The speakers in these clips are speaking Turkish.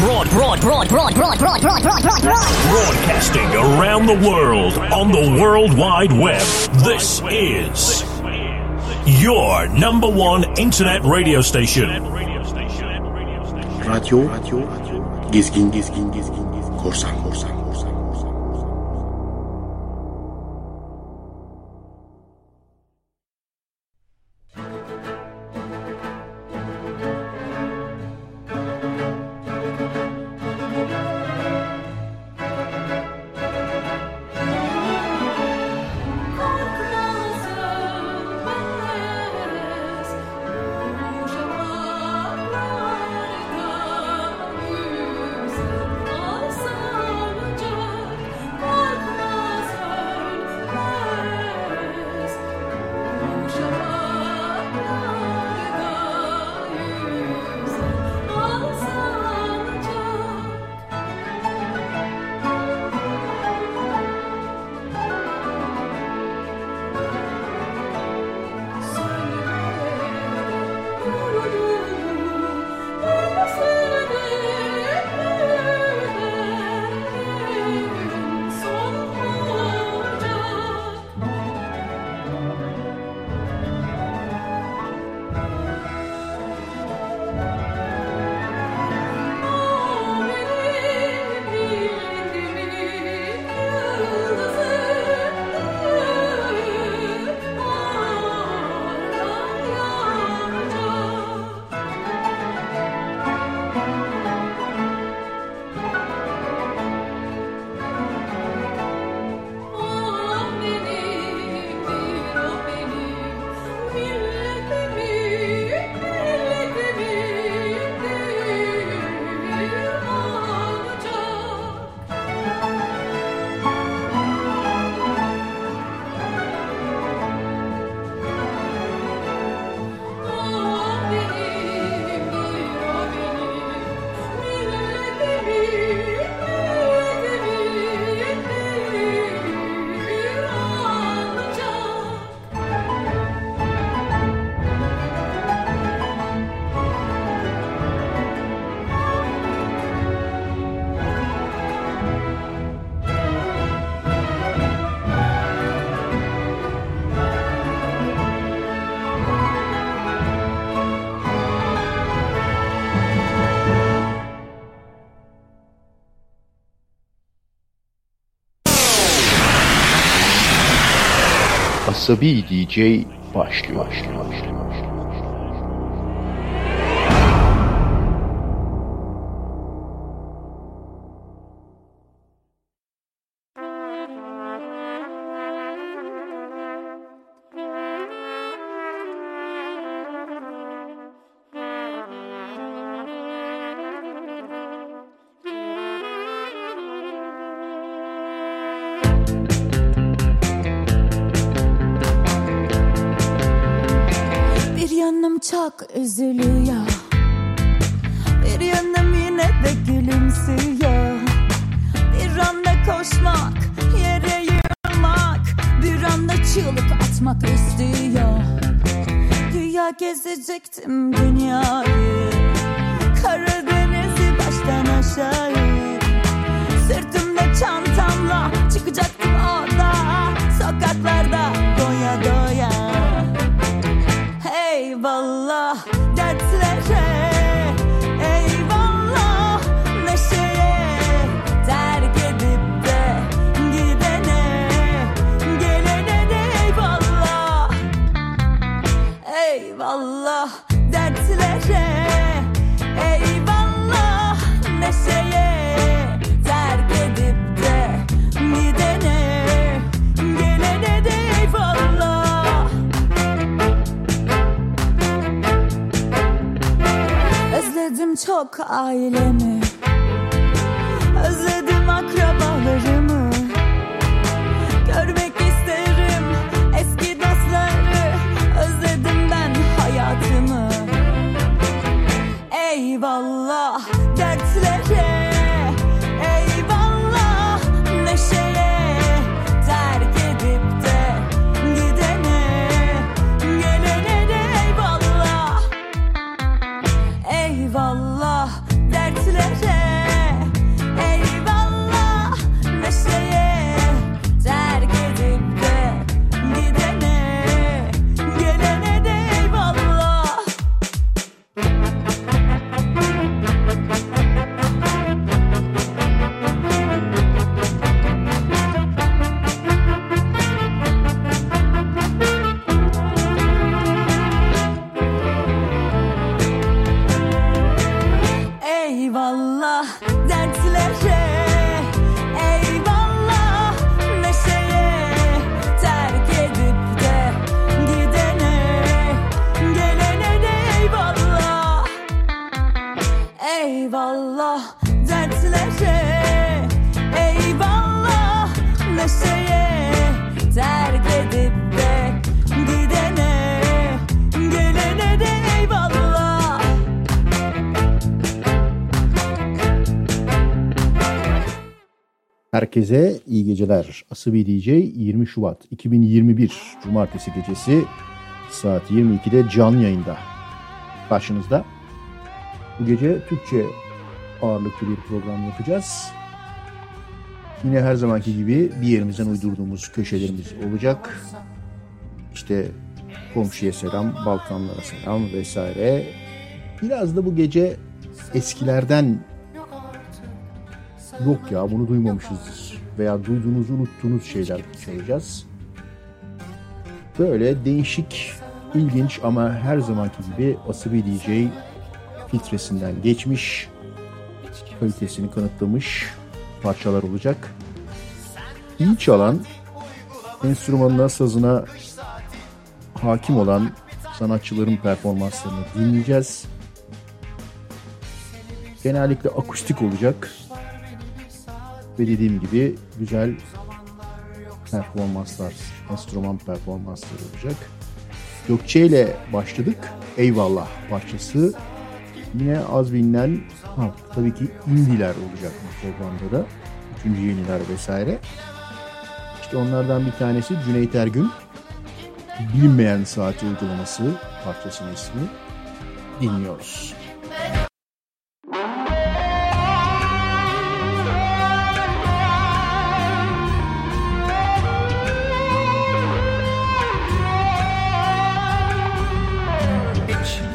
Broad, broad, broad, broad, broad, broad, broad, broad, broad, broad. Broadcasting around the world on the World Wide Web. This is your number one internet radio station. Radyo, gezgin, gezgin, gezgin, korsan, korsan, korsan. Asabi DJ başlıyor. yok aileme. Herkese iyi geceler. Asabi DJ 20 Şubat 2021 Cumartesi gecesi saat 22'de canlı yayında karşınızda. Bu gece Türkçe ağırlıklı bir program yapacağız. Yine her zamanki gibi bir yerimizden uydurduğumuz köşelerimiz olacak. İşte komşuya selam, Balkanlara selam vesaire. Biraz da bu gece eskilerden yok ya bunu duymamışızdır veya duyduğunuzu unuttuğunuz şeyler çalacağız. Böyle değişik, ilginç ama her zamanki gibi Asabi DJ filtresinden geçmiş, kalitesini kanıtlamış parçalar olacak. İyi çalan, enstrümanına, sazına hakim olan sanatçıların performanslarını dinleyeceğiz. Genellikle akustik olacak ve dediğim gibi güzel performanslar, enstrüman performansları olacak. Gökçe ile başladık. Eyvallah parçası. Yine az bilinen, ha, tabii ki indiler olacak bu programda da. Üçüncü yeniler vesaire. İşte onlardan bir tanesi Cüneyt Ergün. Bilinmeyen Saati uygulaması parçasının ismi. Dinliyoruz.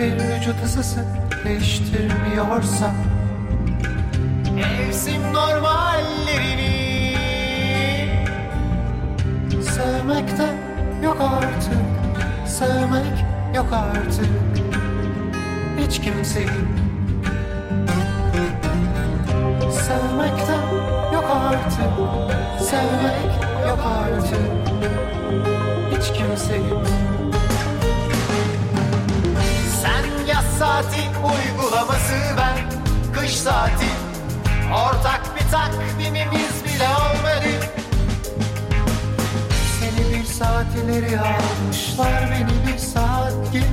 Hiçbir vücut ısısı değiştirmiyorsa. Mevsim normallerini Sevmekte yok artık. Sevmek yok artık. Hiç kimseyi Sevmekte yok artık. Sevmek yok artık. Hiç kimseyi saati uygulaması ben. Kış saati Ortak bir takvimimiz bile olmadı. Seni bir saat ileri almışlar beni bir saat geri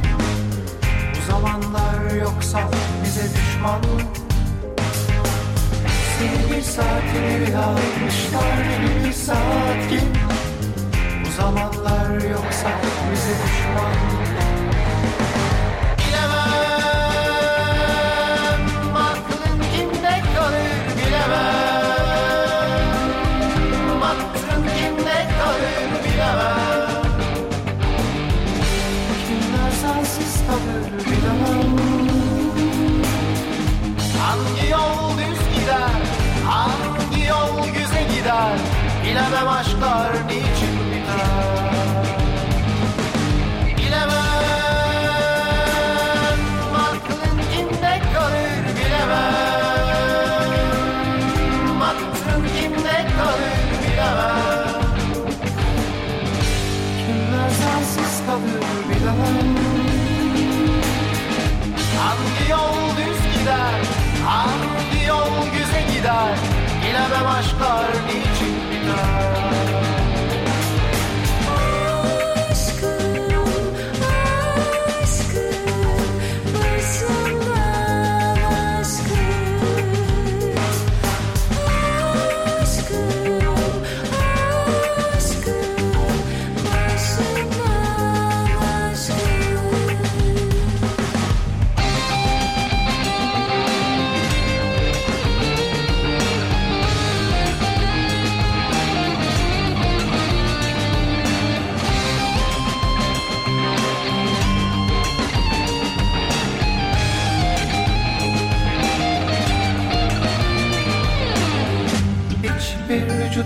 Bu zamanlar yoksa bize düşman Seni bir saat ileri almışlar beni bir saat geri Bu zamanlar yoksa bize düşman Bilemem aşklar niçin biter Bilemem. Aklın kimde kalır bilemem. Aklın kimde kalır bilemem. Kimler sensiz kalır bilemem. Hangi yol düz gider? Hangi yol güze gider? Bilemem aşklar niçin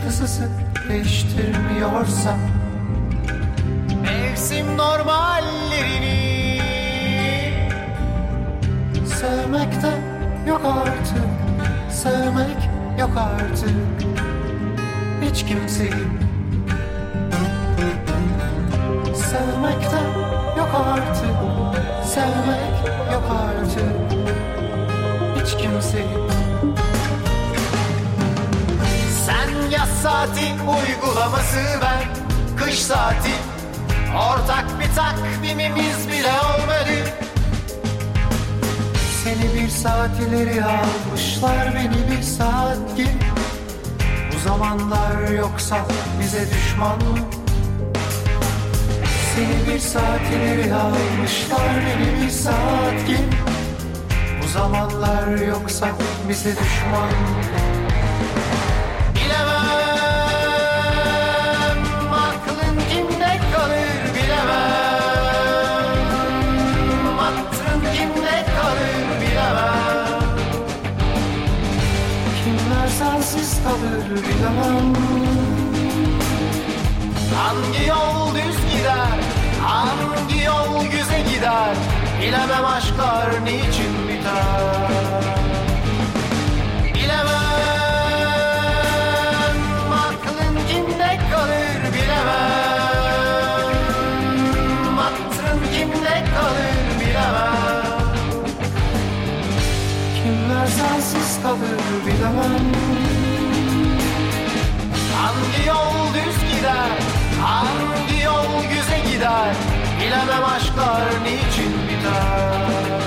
Isısı değiştirmiyorsa. Mevsim normallerini Sevmekte yok artık yok artık. Hiç kimseyi Sevmekte yok artık Sevmek yok artık. Hiç kimseyi saati uygulaması ben Kış saati Ortak bir takvimimiz bile olmadı Seni bir saat ileri almışlar Beni bir saat geri Bu zamanlar yoksa bize düşman? Seni bir saat ileri almışlar Beni bir saat geri Bu zamanlar yoksa bize düşman? Kalır bilemem Hangi yol düz gider? Hangi yol güze gider? Bilemem aşklar niçin biter? Bilemem. Aklın kimde kalır bilemem. Aklın kimde kalır bilemem. Kimler sensiz kalır bilemem gider Bilemem aşklar niçin biter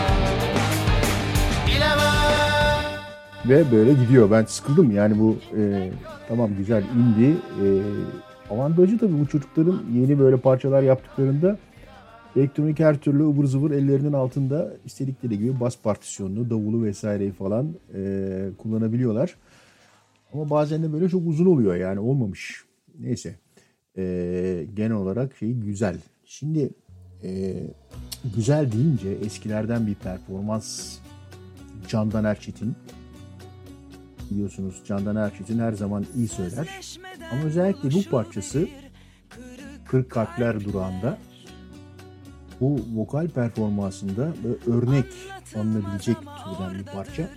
Bilemem Ve böyle gidiyor. Ben sıkıldım yani bu e, tamam güzel indi. E, avantajı tabii bu çocukların yeni böyle parçalar yaptıklarında elektronik her türlü ıvır zıvır ellerinin altında istedikleri gibi bas partisyonunu, davulu vesaireyi falan e, kullanabiliyorlar. Ama bazen de böyle çok uzun oluyor yani olmamış. Neyse. E, genel olarak şey güzel. Şimdi e, güzel deyince eskilerden bir performans Candan Erçetin biliyorsunuz Candan Erçetin her zaman iyi söyler. Ama özellikle bu parçası Kırk Kalpler Durağı'nda bu vokal performansında örnek alınabilecek türden bir parça.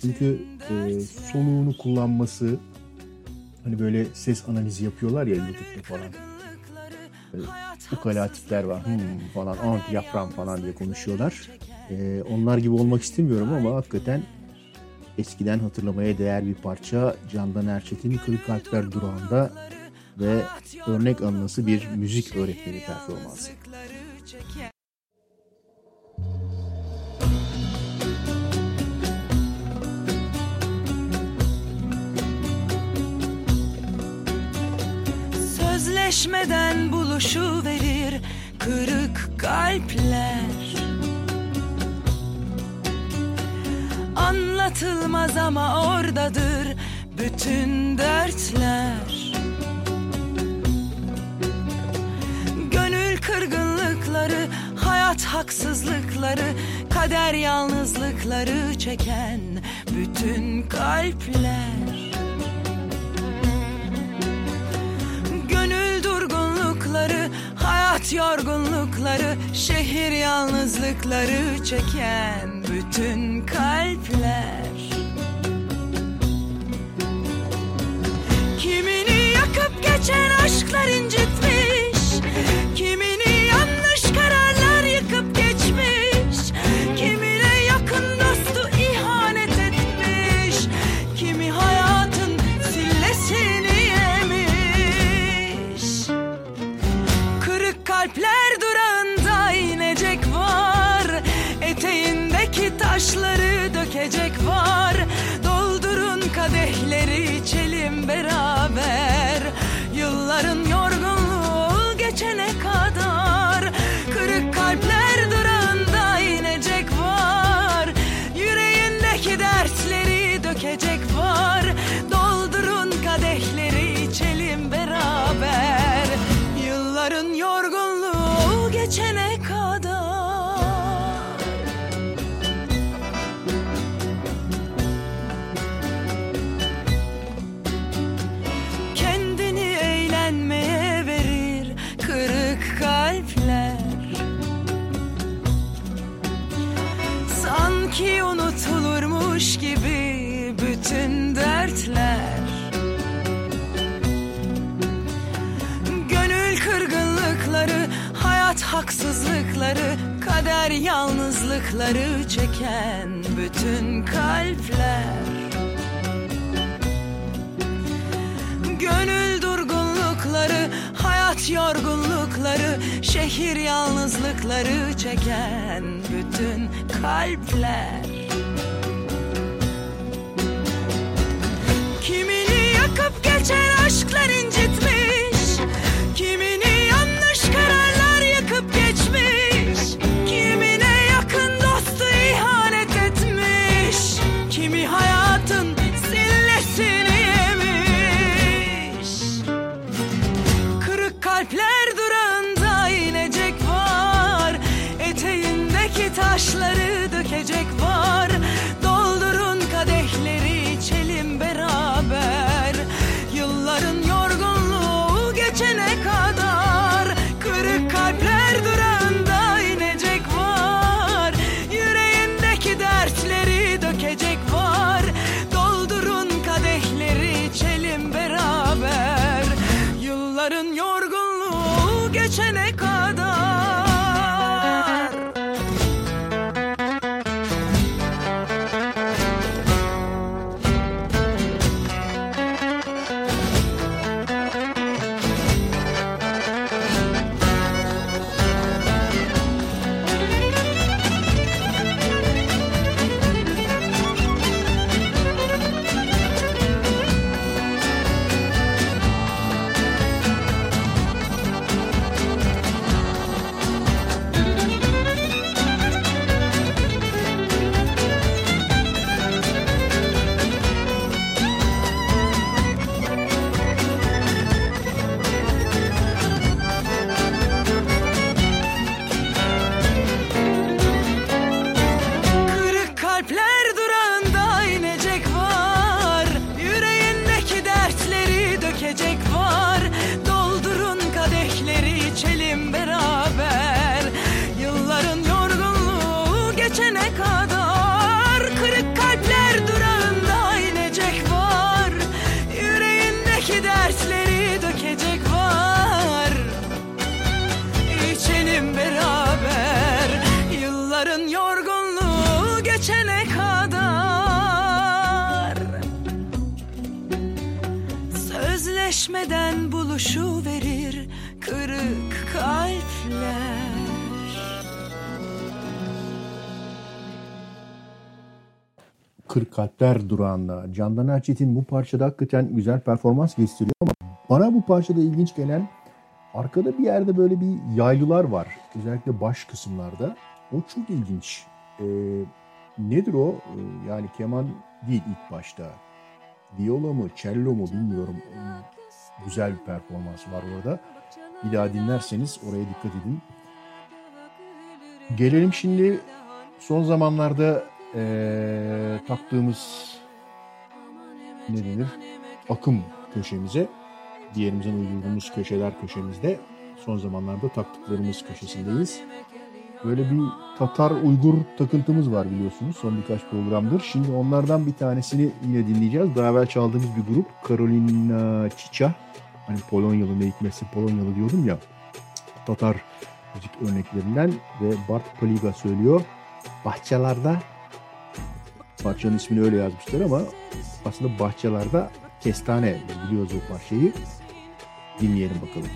Çünkü e, soluğunu kullanması hani böyle ses analizi yapıyorlar ya YouTube'da falan. Böyle ukala tipler var hmm, falan anti yapram falan diye konuşuyorlar. E, onlar gibi olmak istemiyorum ama hakikaten eskiden hatırlamaya değer bir parça Candan Erçetin Kırık Kalpler Durağı'nda ve örnek alınması bir müzik öğretmeni performansı. Sözleşmeden buluşu verir kırık kalpler. Anlatılmaz ama oradadır bütün dertler. Gönül kırgınlıkları, hayat haksızlıkları Kader yalnızlıkları çeken bütün kalpler durgunlukları, hayat yorgunlukları, şehir yalnızlıkları çeken bütün kalpler. Kimini yakıp geçen aşklar incitmiş, kimini yalnızlıkları çeken bütün kalpler. Gönül durgunlukları, hayat yorgunlukları, şehir yalnızlıkları çeken bütün kalpler. Kimini yakıp geçen Durağında. Candan Erçetin bu parçada hakikaten güzel performans gösteriyor ama bana bu parçada ilginç gelen arkada bir yerde böyle bir yaylılar var. Özellikle baş kısımlarda. O çok ilginç. Ee, nedir o? Ee, yani keman değil ilk başta. Viola mı, cello mu bilmiyorum. Ee, güzel bir performans var orada. Bir daha dinlerseniz oraya dikkat edin. Gelelim şimdi son zamanlarda eee, taktığımız ne denir? Akım köşemize. Diğerimizin uydurduğumuz köşeler köşemizde. Son zamanlarda taktıklarımız köşesindeyiz. Böyle bir Tatar Uygur takıntımız var biliyorsunuz son birkaç programdır. Şimdi onlardan bir tanesini yine dinleyeceğiz. Daha evvel çaldığımız bir grup Karolina Çiça. Hani Polonyalı ne hikmetse Polonyalı diyordum ya. Tatar müzik örneklerinden ve Bart Paliga söylüyor. Bahçelerde parçanın ismini öyle yazmışlar ama aslında bahçelerde kestane biliyoruz o parçayı. Dinleyelim bakalım.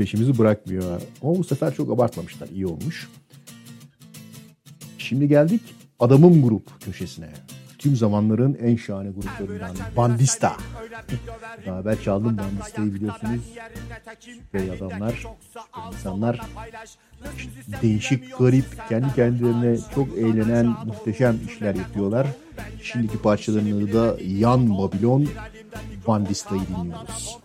Peşimizi bırakmıyor. Ama bu sefer çok abartmamışlar. iyi olmuş. Şimdi geldik adamım grup köşesine. Tüm zamanların en şahane gruplarından Bandista. Daha evvel çaldım Bandista'yı biliyorsunuz. Süper adamlar, insanlar. Değişik, garip, kendi kendilerine çok eğlenen muhteşem işler yapıyorlar. Şimdiki parçalarının adı da Yan Babilon Bandista'yı dinliyoruz.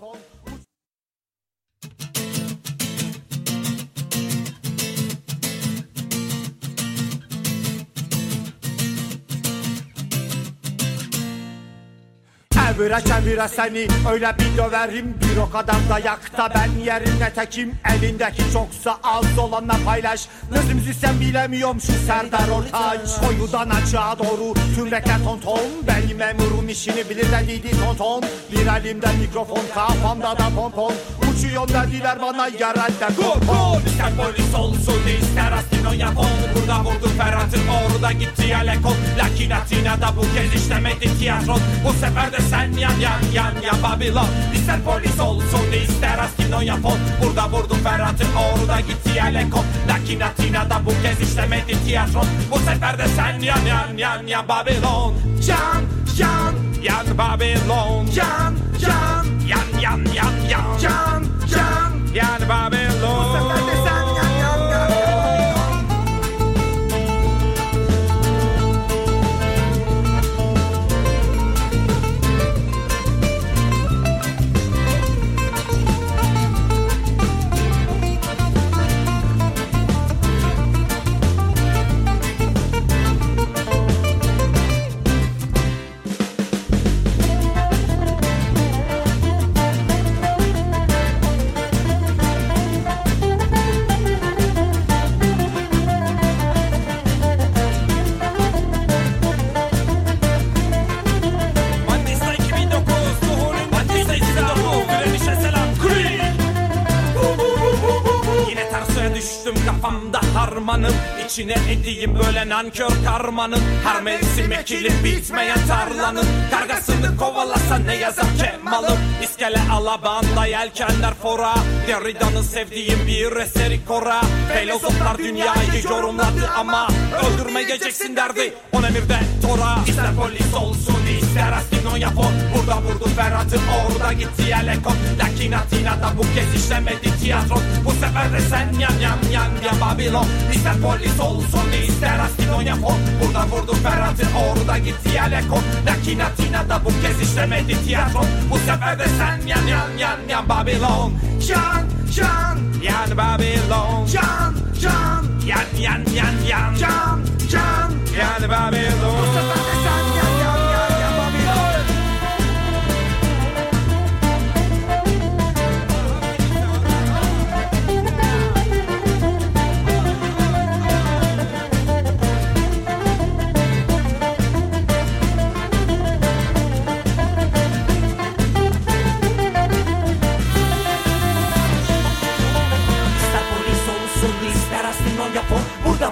Evire çevire seni öyle bir döverim Bir o kadar dayakta ben yerine tekim Elindeki çoksa az olanla paylaş. Nasıl müzisyen bilemiyorum şu Serdar Ortaç. Koyudan açığa doğru tüm rekler ton ton Benim memurum işini bilir dediydi ton ton Bir elimde mikrofon kafamda da pompon Uçuyorum dediler bana yerelde gol gol İster polis olsun ister astino yapon. Burada vurdu Ferhat'ın orada gitti Alekon. Lakin Atina'da bu kez işlemedi tiyatron. Bu sefer de sen yan yan yan yan Babilon. İster polis olsun ister astino yapon. Burada vurdu Ferhat'ın orada gitti Alekon. Lakin Atina'da bu kez işlemedi tiyatron. Bu sefer de sen yan yan yan yan Babilon. Yan yan yan Babilon. Yan yan. Yan yan yan yan. Yan yan yan kafamda harmanım İçine edeyim böyle nankör karmanın. Her mevsim ekilip bitmeyen tarlanın. Kargasını kovalasa ne yazar Kemal'ım? İskele alabanda yelkenler fora. Derrida'nın sevdiğim bir eseri kora. Filozoflar dünyayı yorumladı ama Öldürmeyeceksin derdi. On emirde tora? İster polis olsun ister astino yapon. Burada vurdu Ferhat'ı orada gitti Yelekon. Lakin Atina'da bu kez işlemedi tiyatron. Bu sefer de sen yan yan yan yan Babilon. İster polis olsun ister astino yapon Burada vurdu Ferhat'ı orada gitti Yelekon Lakin Atina'da bu kez işlemedi tiyatron Bu sefer de sen yan yan yan yan Babilon Yan yan yan Babilon Yan yan yan yan yan yan. Yan yan yan Babilon Bu sefer de sen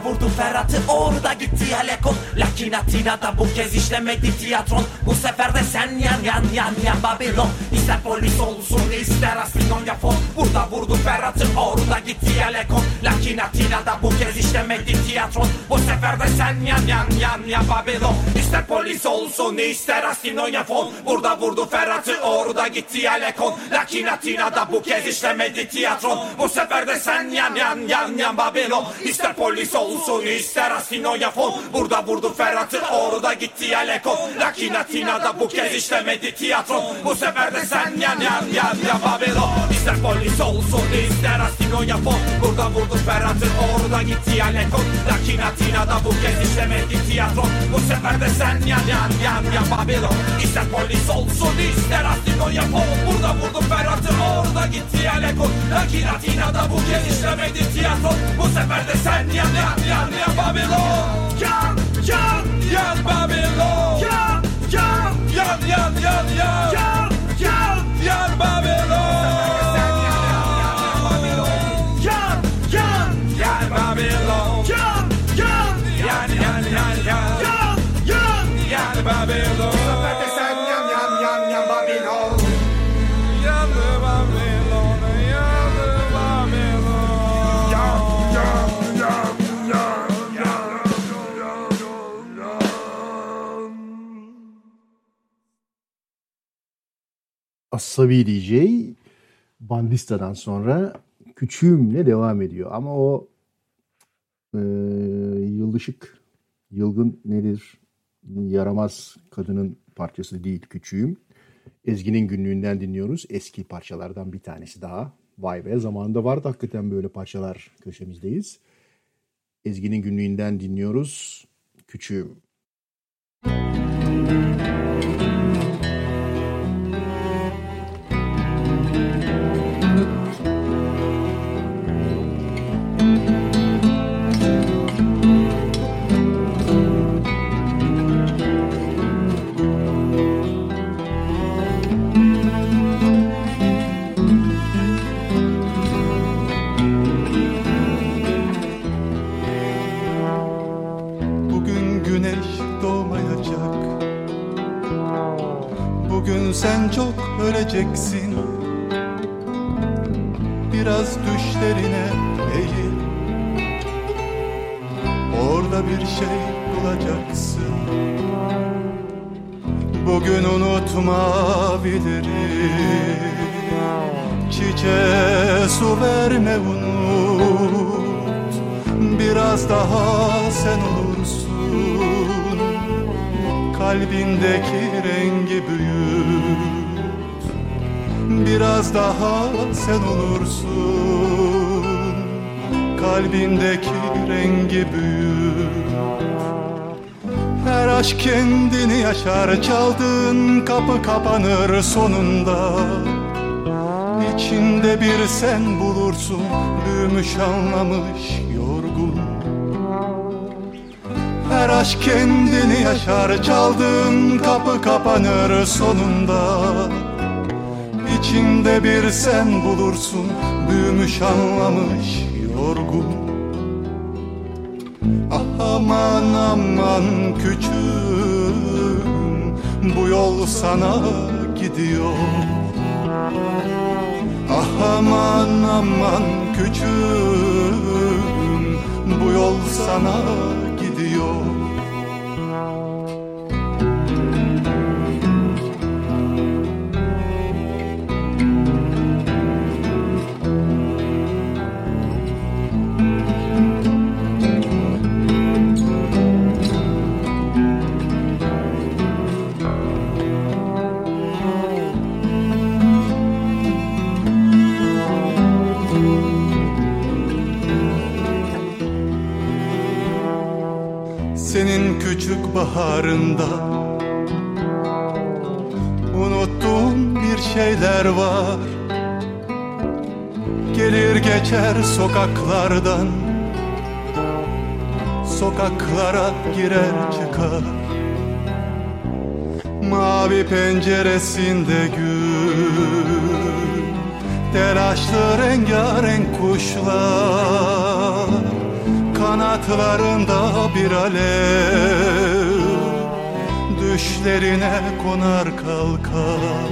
vurdu Ferhat'ı orada gitti Alekon Lakin Atina'da bu kez işlemedi tiyatron. Bu sefer de sen yan yan yan yan Babilon. İster polis olsun ister astino yapon. Burada vurdu Ferhat'ı orada gitti Alekon Lakin Atina'da bu kez işlemedi tiyatron. Bu sefer de sen yan yan yan yan Babilon. İster polis olsun ister astino yapon. Burada vurdu Ferhat'ı orada gitti Alekon Lakin Atina'da bu kez işlemedi tiyatron. Bu sefer de sen yan yan yan yan Babilon. İster polis olsun ister asino yapon Burada vurdu Ferhat'ı orada gitti Alekon Lakin Atina'da bu kez işlemedi tiyatron Bu sefer de sen yan yan yan yan Babilon İster polis olsun ister asino o yapon Burada vurdu Ferhat'ın orada gitti ya lekon Lakin Atina'da bu kez işlemedi tiyatro. Bu sefer de sen yan yan yan ya Babylon İster polis olsun ister Astino yapon Burada vurdu Ferhat'ın orada gitti ya lekon Lakin Atina'da bu kez işlemedi tiyatro. Bu sefer de sen yan yan yan ya Babylon Yan yan yan Babylon Yan yan yan yan yan. Yan yan yan Babylon Asabi DJ Bandista'dan sonra Küçüğümle devam ediyor. Ama o e, yıldışık, yılgın nedir? Yaramaz kadının parçası değil Küçüğüm. Ezgi'nin günlüğünden dinliyoruz. Eski parçalardan bir tanesi daha. Vay be zamanında vardı hakikaten böyle parçalar köşemizdeyiz. Ezgi'nin günlüğünden dinliyoruz. Küçüğüm. Bugün sen çok öleceksin. Biraz düşlerine eğil. Orada bir şey bulacaksın. Bugün unutma bilirim Çiçeğe su verme unut. Biraz daha sen olursun Kalbindeki rengi büyüt Biraz daha sen olursun. Kalbindeki rengi büyüt Her aşk kendini yaşar. Çaldığın kapı kapanır sonunda. İçinde bir sen bulursun. Büyümüş anlamış Her aşk kendini yaşar. Çaldığın kapı kapanır sonunda. İçinde bir sen bulursun. Büyümüş anlamış yorgun. Ah aman aman küçüğüm Bu yol sana gidiyor. Ah aman aman küçüğüm Bu yol sana know Senin küçük baharında. Unuttuğum bir şeyler var. Gelir geçer sokaklardan. Sokaklara girer çıkar. Mavi penceresinde gül. Telaşlı rengarenk kuşlar Kanatlarında bir alev. Düşlerine konar kalkar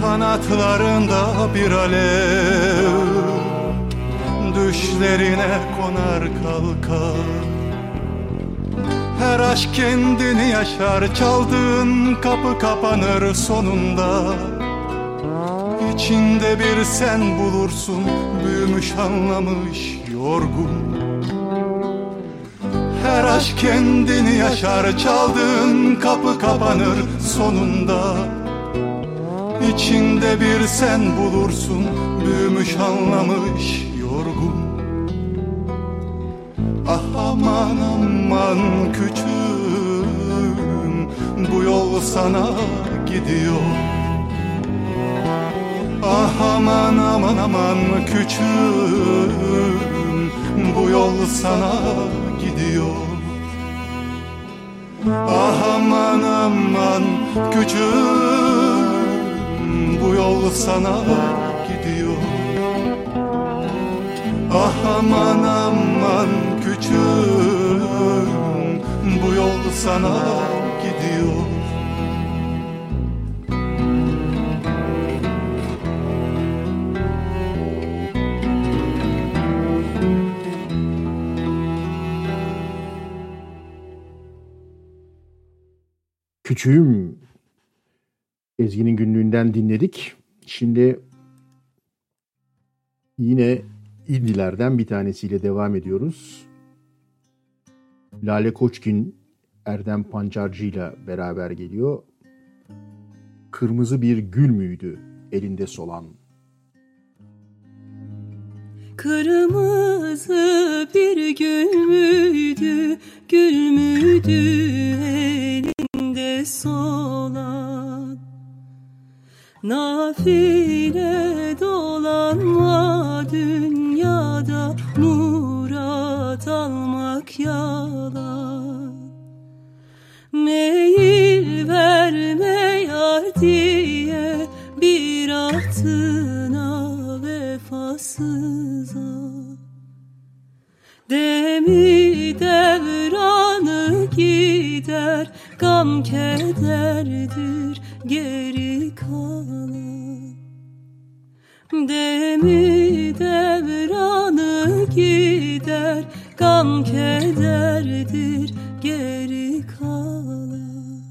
Kanatlarında bir alev. Düşlerine konar kalkar Her aşk kendini yaşar Çaldığın kapı kapanır sonunda. İçinde bir sen bulursun Büyümüş anlamış yorgun. Her aşk kendini yaşar Çaldığın kapı kapanır sonunda. İçinde bir sen bulursun Büyümüş anlamış yorgun. Ah aman aman küçüğüm Bu yol sana gidiyor. Ah aman aman aman küçüğüm Bu yol sana gidiyor. Ah aman aman küçüğüm Bu yol sana gidiyor. Ah aman aman küçüğüm Bu yol sana gidiyor Küçüğüm Ezgi'nin günlüğünden dinledik. Şimdi yine indilerden bir tanesiyle devam ediyoruz. Lale Koçkin Erdem Pancarcı ile beraber geliyor. Kırmızı bir gül müydü elinde solan? Kırmızı bir gül müydü, gül müydü elinde solan? Nafile dolanma dünyada murat almak yalan. Meyil verme yar diye bir ahtına vefasıza Demi devranı gider Gam kederdir geri kalan Demi devranı gider Gam kederdir geri kalan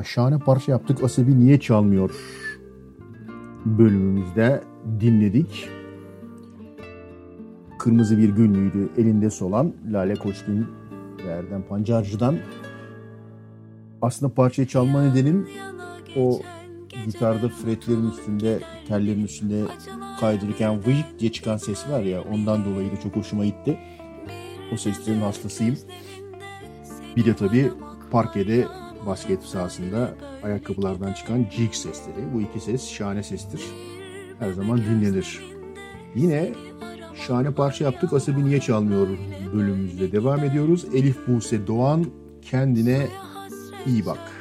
ya şahane parça yaptık Asebi niye çalmıyor bölümümüzde dinledik. Kırmızı bir günlüğüydü elinde solan Lale Koçgün ve Erdem Pancarcı'dan. Aslında parçayı çalma nedenim o gitarda fretlerin üstünde, tellerin üstünde kaydırırken vıyık diye çıkan ses var ya ondan dolayı da çok hoşuma gitti. O seslerin hastasıyım. Bir de tabii parkede basket sahasında ayakkabılardan çıkan cik sesleri. Bu iki ses şahane sestir. Her zaman dinlenir. Yine şahane parça yaptık. Asabi niye çalmıyor bölümümüzde devam ediyoruz. Elif Buse Doğan kendine iyi bak.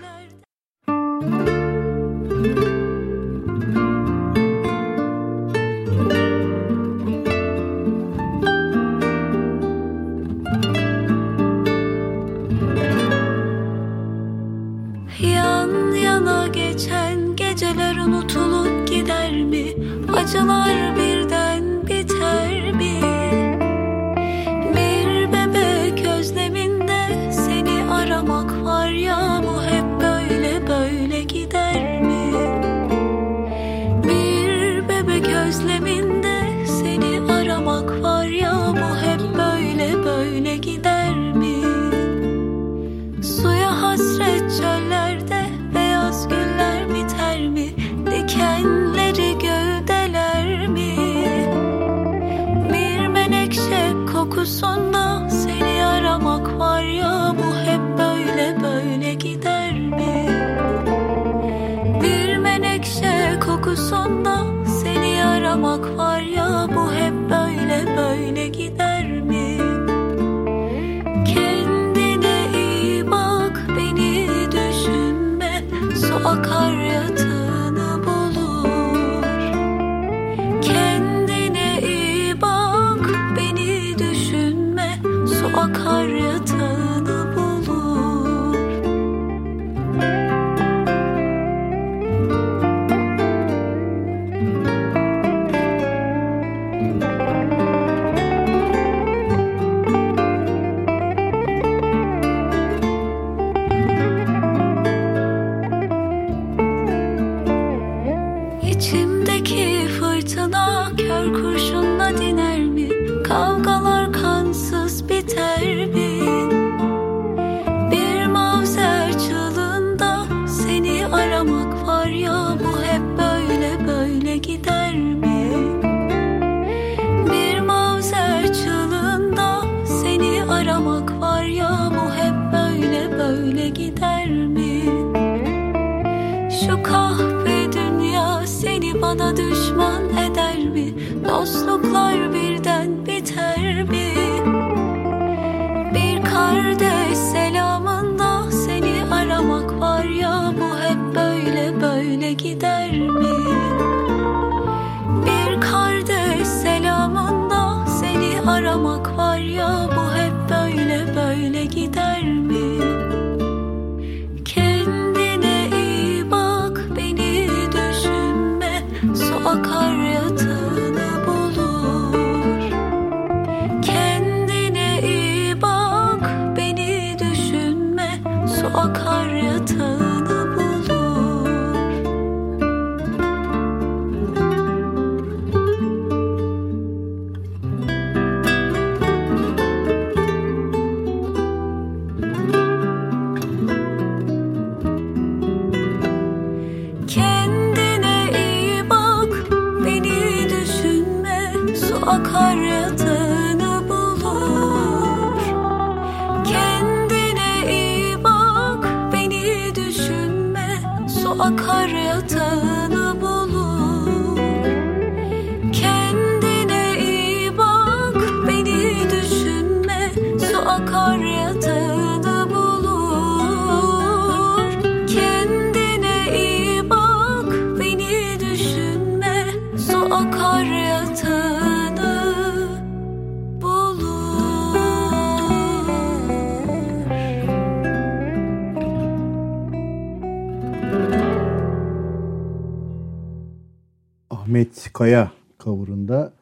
Ahmet Kaya coverında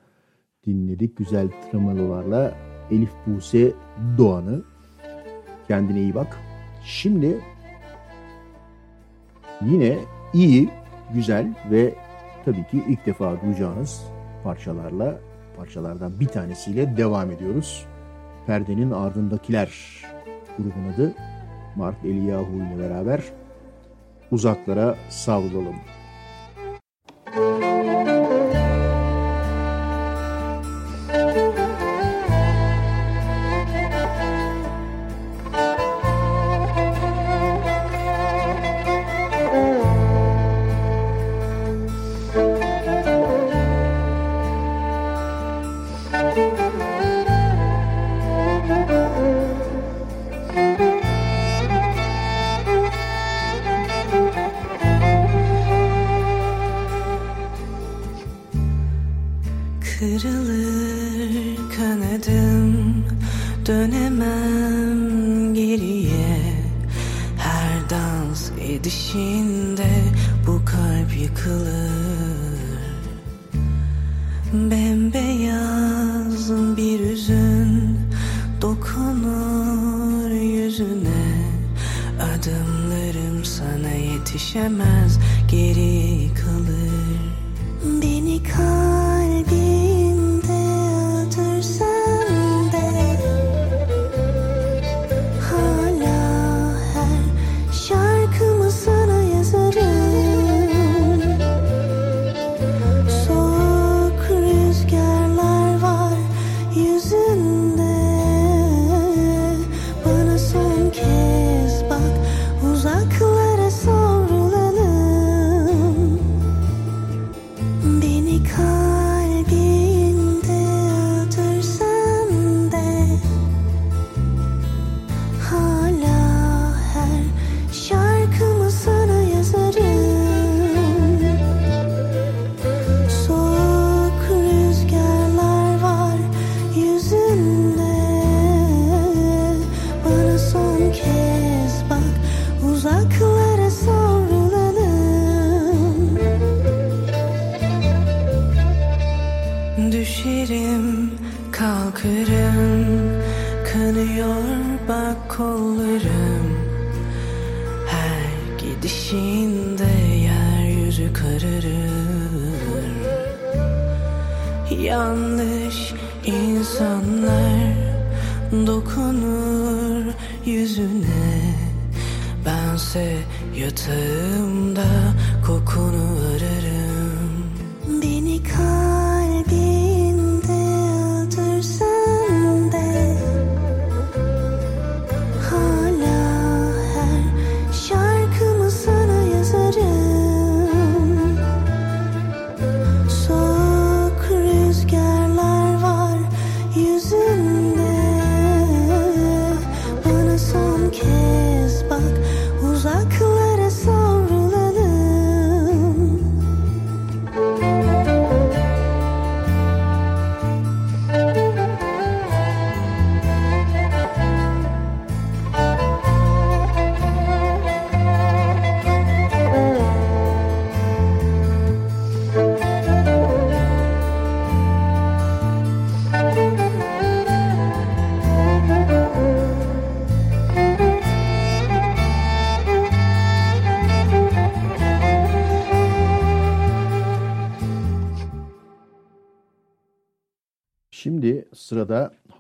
dinledik güzel tremololarla Elif Buse Doğan'ı. Kendine iyi bak. Şimdi yine iyi, güzel ve tabii ki ilk defa duyacağınız parçalarla parçalardan bir tanesiyle devam ediyoruz. Perdenin ardındakiler grubun adı Mark Eliyahu ile beraber uzaklara savrulalım. Música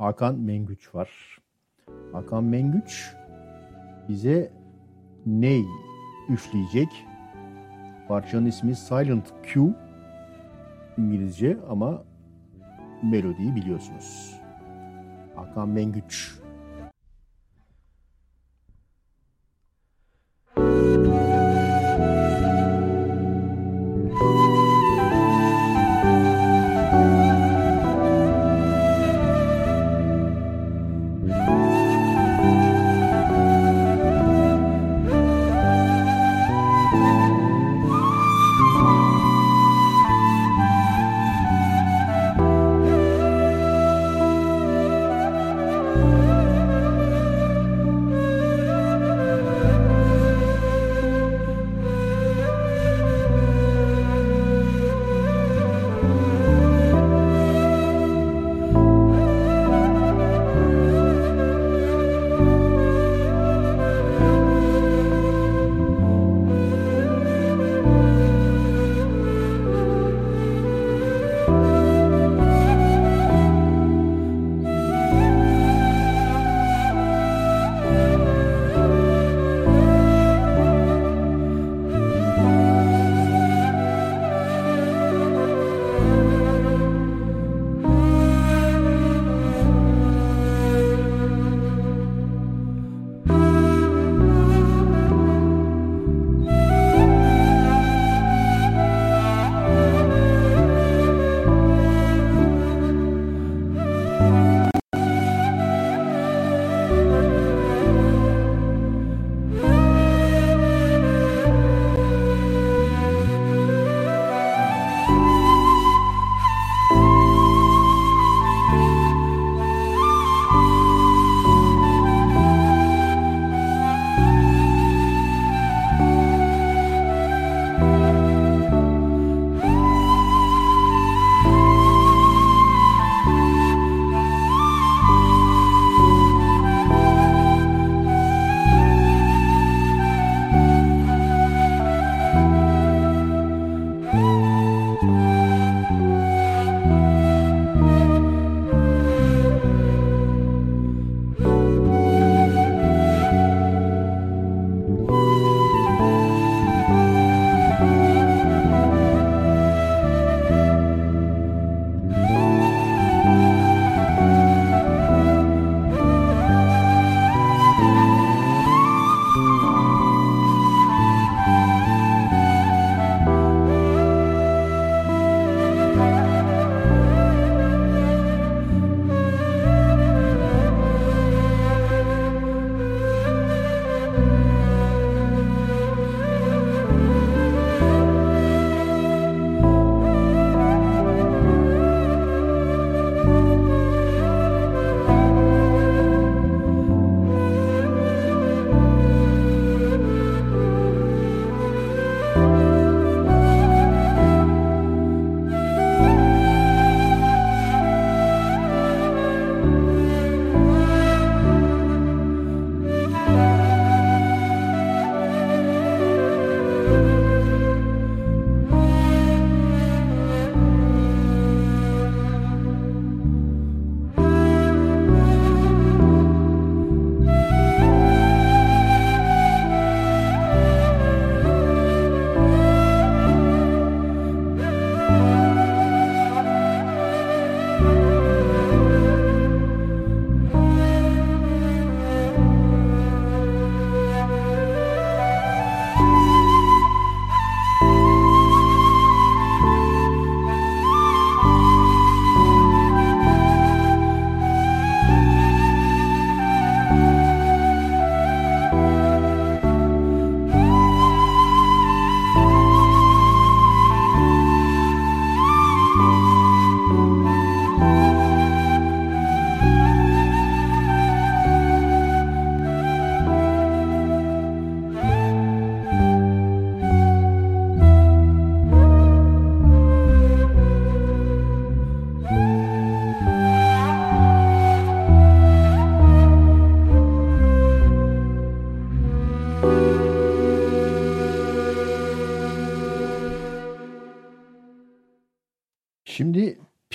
Hakan Mengüç var. Hakan Mengüç bize ney üfleyecek? Parçanın ismi Silent Q İngilizce ama melodiyi biliyorsunuz. Hakan Mengüç. Thank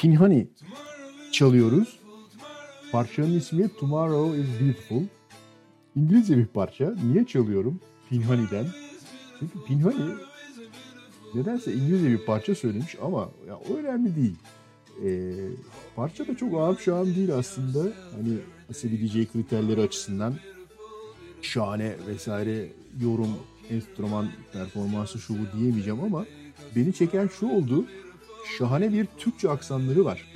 Pinhani çalıyoruz. Parçanın ismi Tomorrow is Beautiful. İngilizce bir parça. Niye çalıyorum Pinhani'den? Çünkü Pinhani nedense İngilizce bir parça söylemiş ama ya önemli değil. Ee, parça da çok ağır şahım değil aslında. Hani Asabi DJ kriterleri açısından şahane vesaire yorum, enstrüman performansı şu bu diyemeyeceğim ama beni çeken şu oldu. Şahane bir Türkçe aksanları var.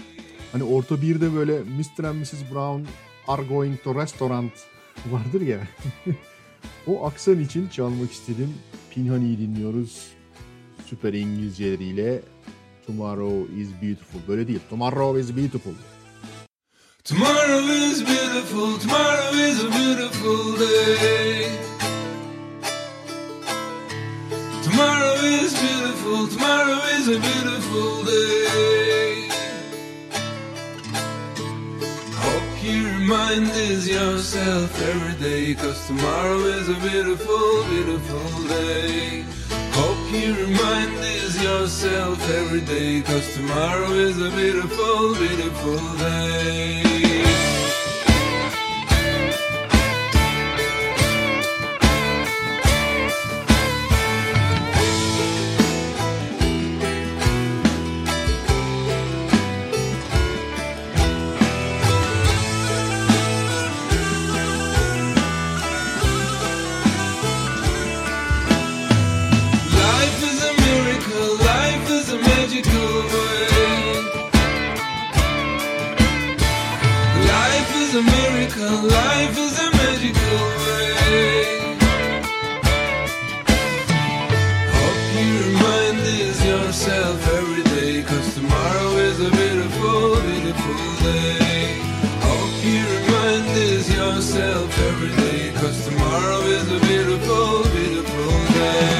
Hani orta birde böyle Mr. and Mrs. Brown are going to restaurant vardır ya. o aksan için çalmak istedim. Pinhani'yi dinliyoruz. Süper İngilizceleriyle Tomorrow is beautiful. Böyle değil. Tomorrow is beautiful. Tomorrow is beautiful, tomorrow is a beautiful day. Tomorrow is beautiful, tomorrow is a beautiful day. Hope you remind yourself every day, cause tomorrow is a beautiful, beautiful day. Hope you remind yourself every day, cause tomorrow is a beautiful, beautiful day. Every day, cause tomorrow is a beautiful, beautiful day.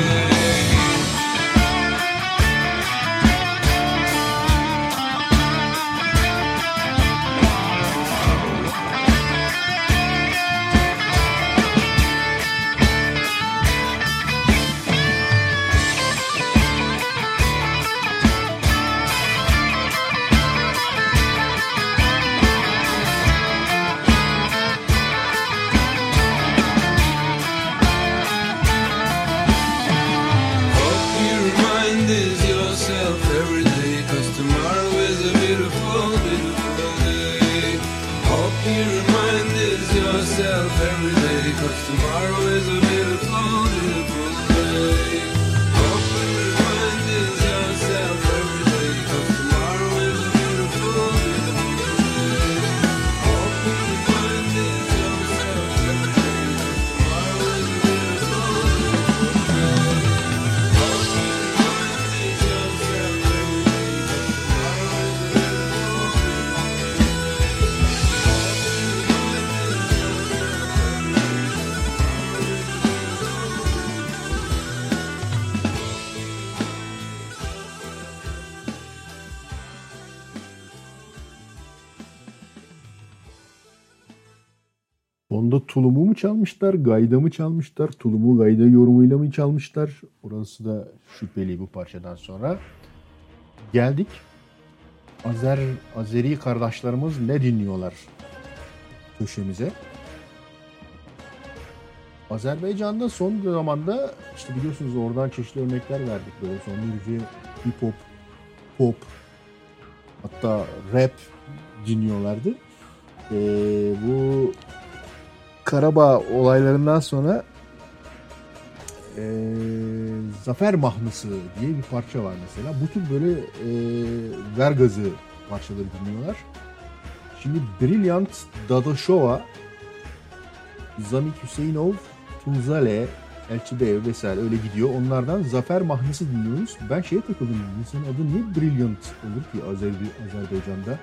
Çalmışlar, gayda mı çalmışlar, tulumu gayda yorumuyla mı çalmışlar? Orası da şüpheli bu parçadan sonra. Geldik. Azer, Azeri kardeşlerimiz ne dinliyorlar köşemize. Azerbaycan'da son zamanda işte biliyorsunuz oradan çeşitli örnekler verdik. Böyle son derece hip hop, pop, hatta rap dinliyorlardı. Ee, bu Karabağ olaylarından sonra eee, Zafer Mahnısı diye bir parça var mesela. Bu tür böyle eee ver parçaları dinliyorlar. Şimdi Brilliant Dadaşova, Zamik Hüseyinov, Tunzale, Elçibeyev vesaire öyle gidiyor. Onlardan Zafer Mahnısı dinliyoruz. Ben şeye takıldım. İnsanın adı niye Brilliant olur ki Azeri, Azerbaycan'da?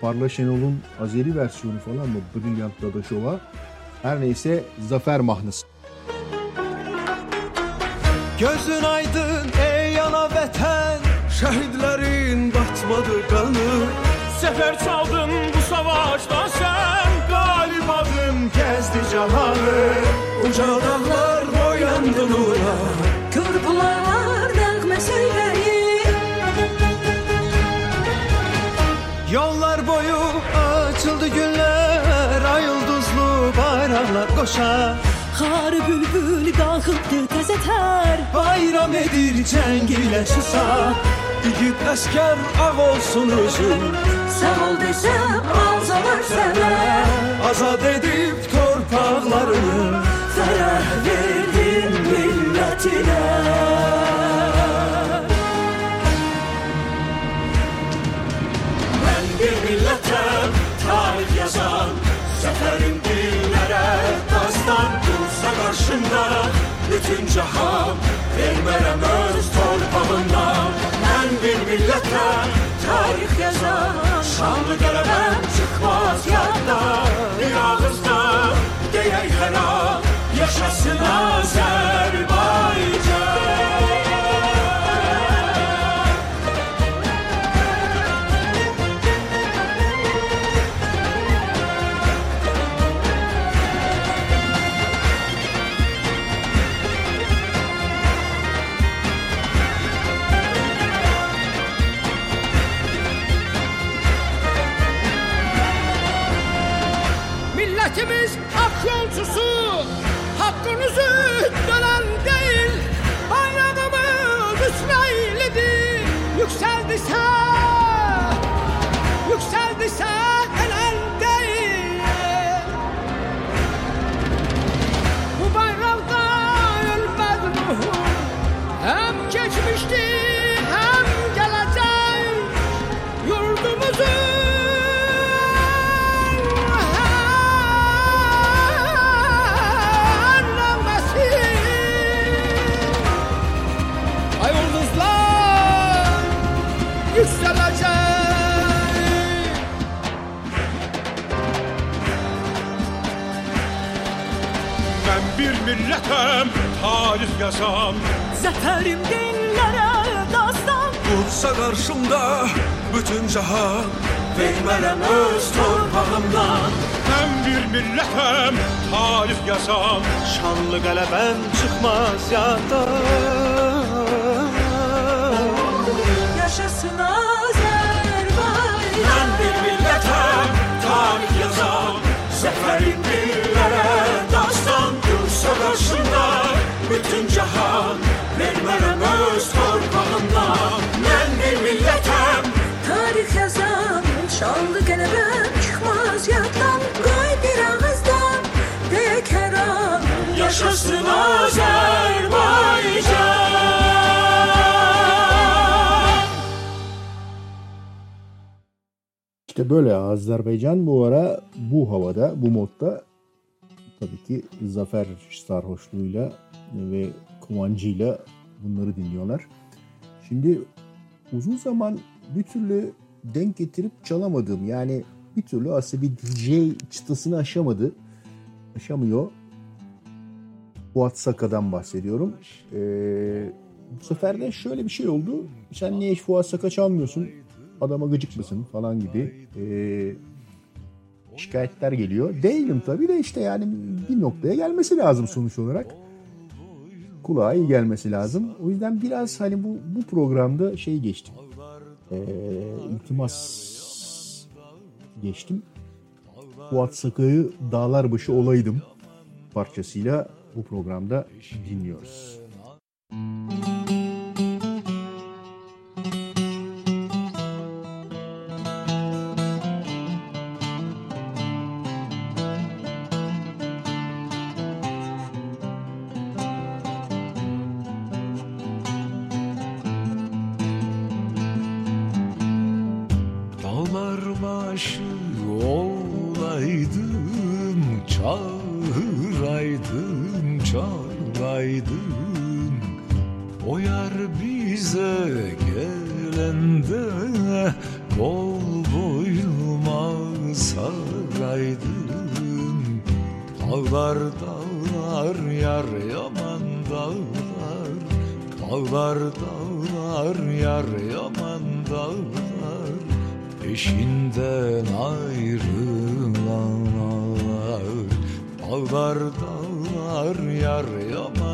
Parla Şenol'un Azeri versiyonu falan mı? Brilliant Dadaşova. Her neyse Zafer Mahnısı. Gözün aydın ey ana vətən Şəhidlərin batmadı qanı Səfər çaldın bu savaşda sən Qalib adın gəzdi cahanı Uca dağlar boyandı nura qoşar Xarı bülbül qalxıbdı təzə tər Bayram edir cəng ilə susar İgid əskər ağ olsun özün Sağ ol desəm alsalar sənə Azad edib torpaqlarını Fərəh verdin millətinə dalında Bütün cahan vermərəm öz torpağımda Mən bir millətə tarix yazar Şanlı qələbəm çıxmaz yadda. Bir ağızda deyək hər an Yaşasın Azər sarhoşluğuyla ve kumancıyla bunları dinliyorlar. Şimdi uzun zaman bir türlü denk getirip çalamadığım yani bir türlü aslında bir DJ çıtasını aşamadı. Aşamıyor. Fuat Saka'dan bahsediyorum. Ee, bu sefer de şöyle bir şey oldu. Sen niye hiç Fuat Saka çalmıyorsun? Adama gıcık mısın falan gibi ee, şikayetler geliyor. Değilim tabii de işte yani bir noktaya gelmesi lazım sonuç olarak. Kulağa iyi gelmesi lazım. O yüzden biraz hani bu, bu programda şey geçtim. Ee, iltimas geçtim. Fuat Saka'yı dağlar başı olaydım parçasıyla bu programda dinliyoruz. Peşinden ayrılanlar Dağlar dağlar yar yaman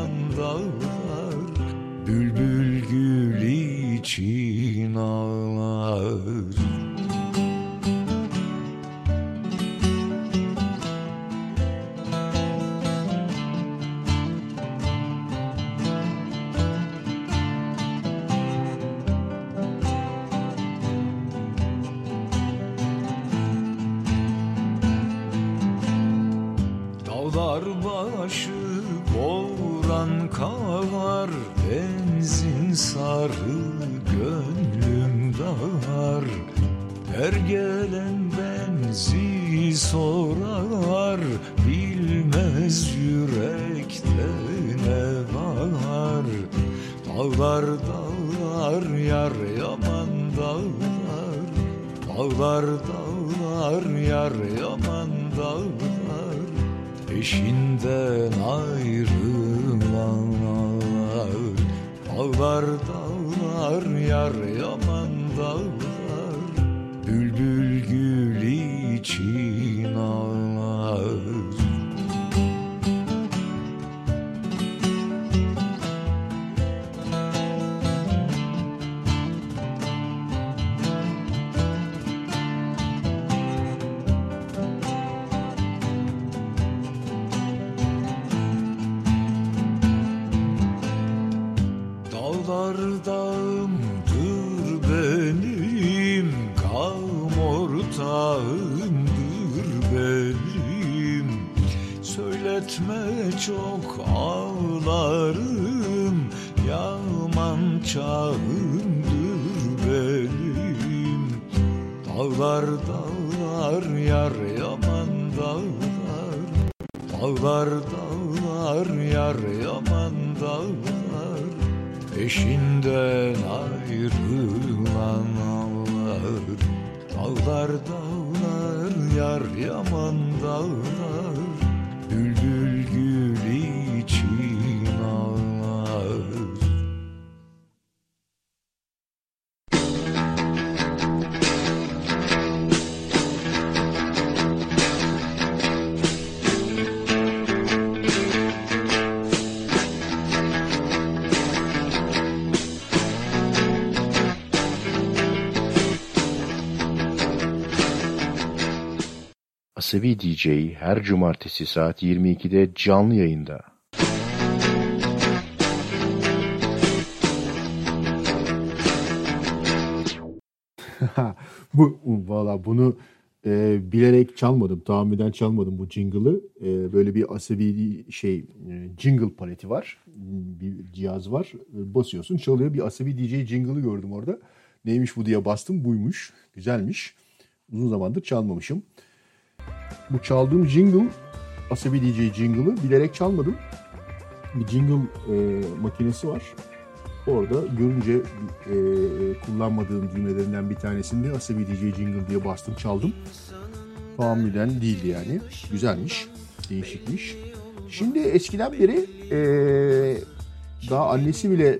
Asabi DJ her cumartesi saat 22'de canlı yayında. bu valla bunu e, bilerek çalmadım, tahammüden çalmadım bu jingle'ı. E, böyle bir asabi şey e, jingle paleti var. Bir cihaz var. E, basıyorsun çalıyor. Bir asabi DJ jingle'ı gördüm orada. Neymiş bu diye bastım. Buymuş. Güzelmiş. Uzun zamandır çalmamışım. Bu çaldığım jingle, Asabi DJ jingle'ı bilerek çalmadım. Bir jingle e, makinesi var. Orada görünce e, kullanmadığım düğmelerinden bir tanesinde Asabi DJ jingle diye bastım çaldım. Tahammüden değildi yani. Güzelmiş, değişikmiş. Şimdi eskiden beri e, daha annesi bile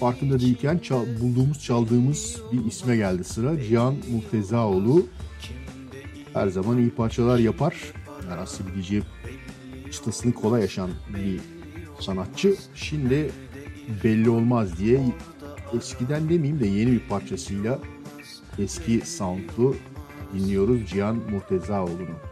farkında değilken çal, bulduğumuz çaldığımız bir isme geldi sıra. Cihan Muhtezaoğlu her zaman iyi parçalar yapar. Yani aslında bir DJ çıtasını kolay yaşan bir sanatçı. Şimdi belli olmaz diye eskiden demeyeyim de yeni bir parçasıyla eski sound'u dinliyoruz Cihan Muhtezaoğlu'nu.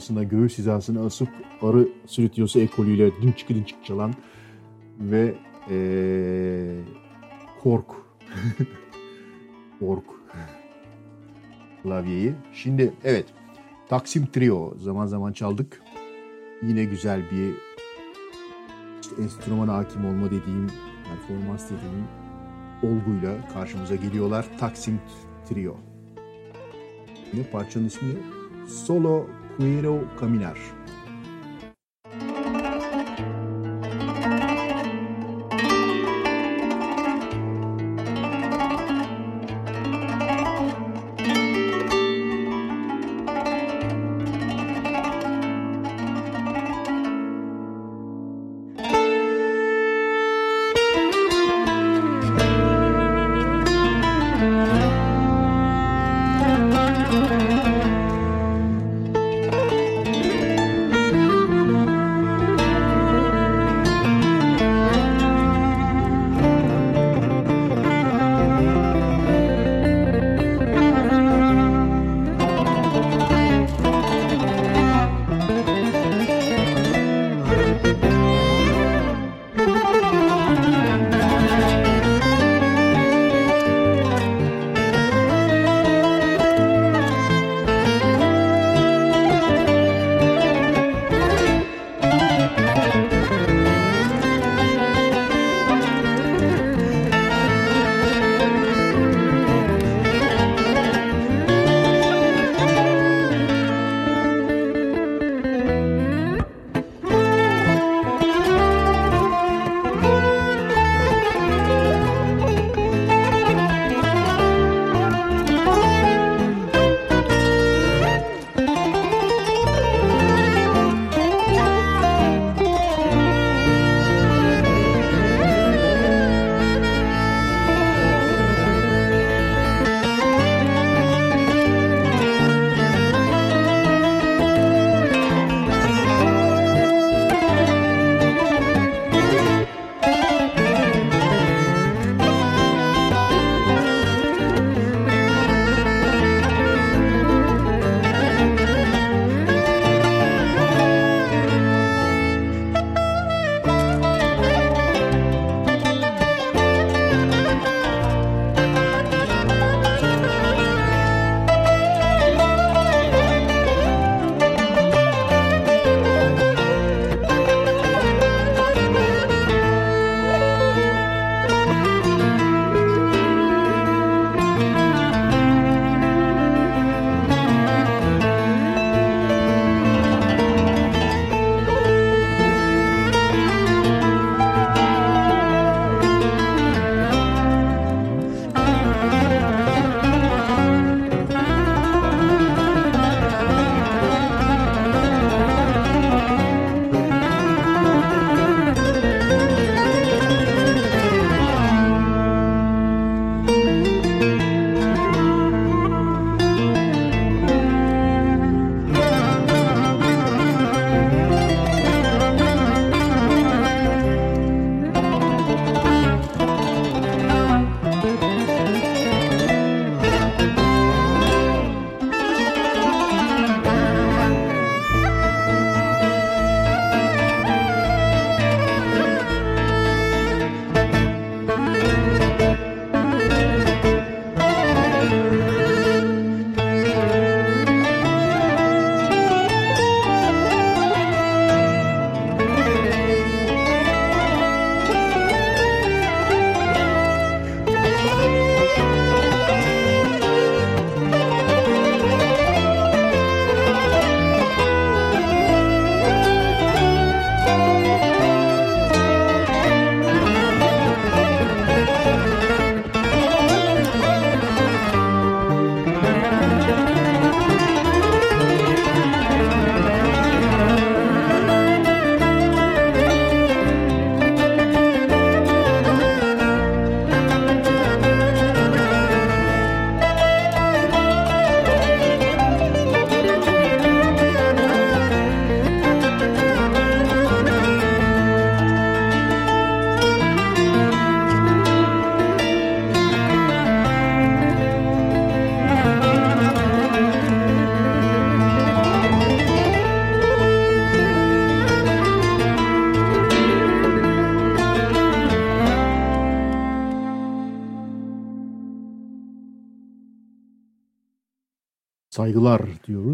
Arasına göğüs hizasına asıp arı sürütüyorsa ekolüyle dınçık dınçık çalan ve ee, kork kork klavyeyi. Şimdi evet Taksim Trio zaman zaman çaldık. Yine güzel bir işte enstrümana hakim olma dediğim performans dediğim olguyla karşımıza geliyorlar. Taksim Trio. Ne parçanın ismi? Solo incluir o caminhar.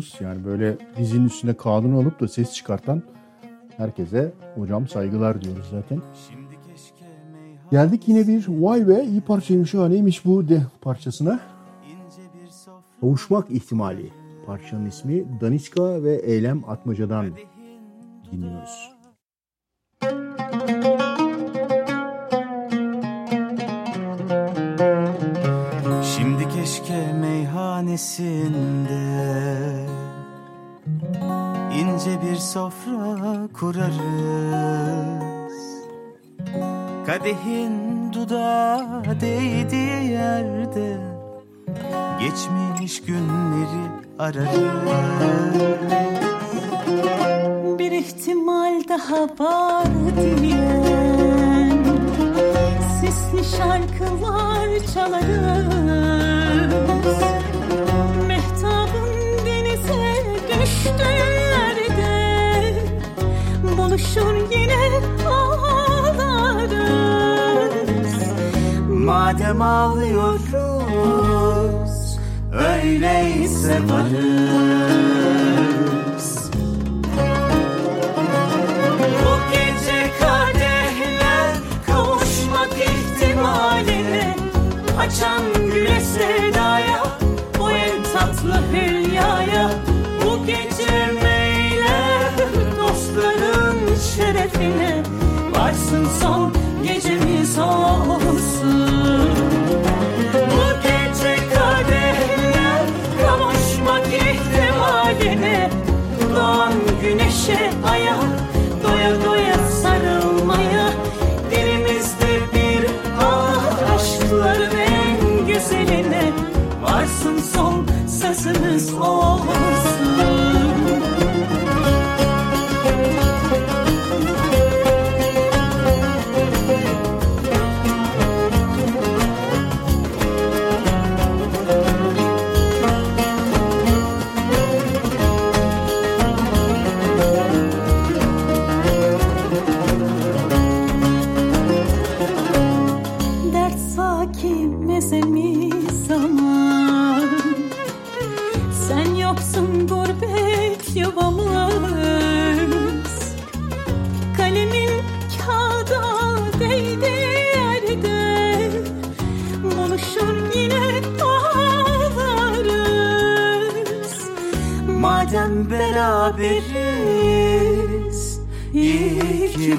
Saygılar diyoruz. Yani böyle dizinin üstüne kanunu alıp da ses çıkartan herkese hocam saygılar diyoruz zaten. Geldik yine bir vay be iyi parçaymış ha neymiş bu de parçasına. Kavuşmak ihtimali. Parçanın ismi Daniska ve Eylem Atmaca'dan dinliyoruz. Şimdi meyhanesinde ince bir sofra kurarız. Kadehin dudağı değdiği yerde Geçmiş günleri ararız. Bir ihtimal daha var diyen Sisli şarkılar çalarız düştüğü yerde Buluşur yine ağlarız. Madem ağlıyoruz Öyleyse varız. Bu gece kadehler Açan güle sevdaya o en tatlı hülyaya son gecemiz olsun Bu gece kadehler kavuşmak ihtimaline Doğan güneşe aya doya doya sarılmaya Dilimizde bir ah aşkların en Varsın son sözümüz olsun beraberiz. İyi ki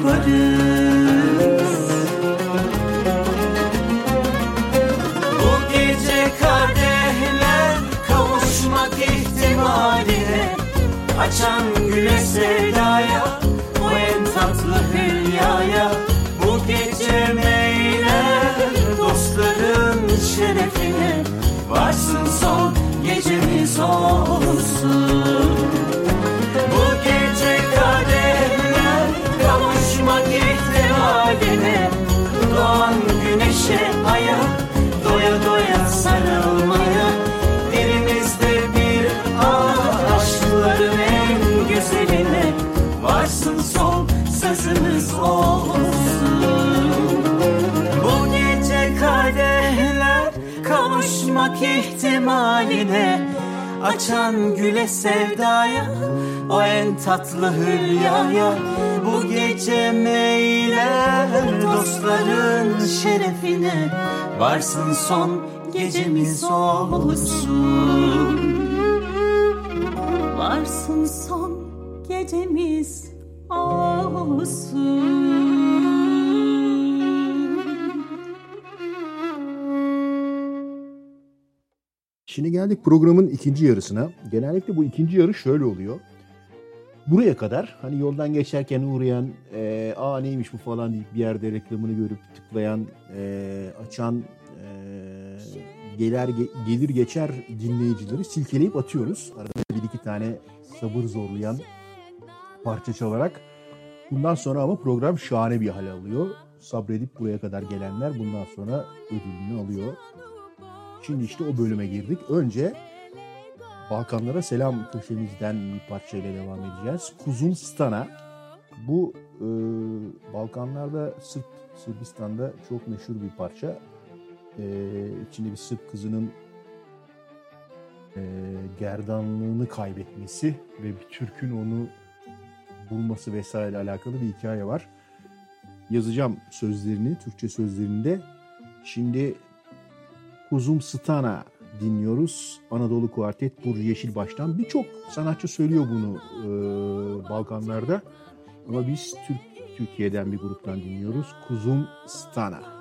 Bu gece kadehler kavuşmak ihtimaline Açan güle sevdaya kavuşmak ihtimaline Açan güle sevdaya o en tatlı hülyaya Bu gece meyler dostların şerefine Varsın son gecemiz olsun. Varsın son gecemiz olsun Şimdi geldik programın ikinci yarısına. Genellikle bu ikinci yarı şöyle oluyor. Buraya kadar hani yoldan geçerken uğrayan e, aa neymiş bu falan deyip bir yerde reklamını görüp tıklayan, e, açan, e, gelir, ge- gelir geçer dinleyicileri silkeleyip atıyoruz. Arada bir iki tane sabır zorlayan parça çalarak. Bundan sonra ama program şahane bir hal alıyor. Sabredip buraya kadar gelenler bundan sonra ödülünü alıyor. Şimdi işte o bölüme girdik. Önce Balkanlara selam köşemizden bir parçayla devam edeceğiz. Kuzum Stana. Bu e, Balkanlarda Sırp, Sırbistan'da çok meşhur bir parça. E, içinde bir Sırp kızının e, gerdanlığını kaybetmesi ve bir Türk'ün onu bulması vesaire alakalı bir hikaye var. Yazacağım sözlerini, Türkçe sözlerinde. Şimdi Kuzum Stana dinliyoruz. Anadolu Kuartet Burcu Yeşilbaş'tan. Birçok sanatçı söylüyor bunu e, Balkanlarda. Ama biz Türk Türkiye'den bir gruptan dinliyoruz. Kuzum Stana.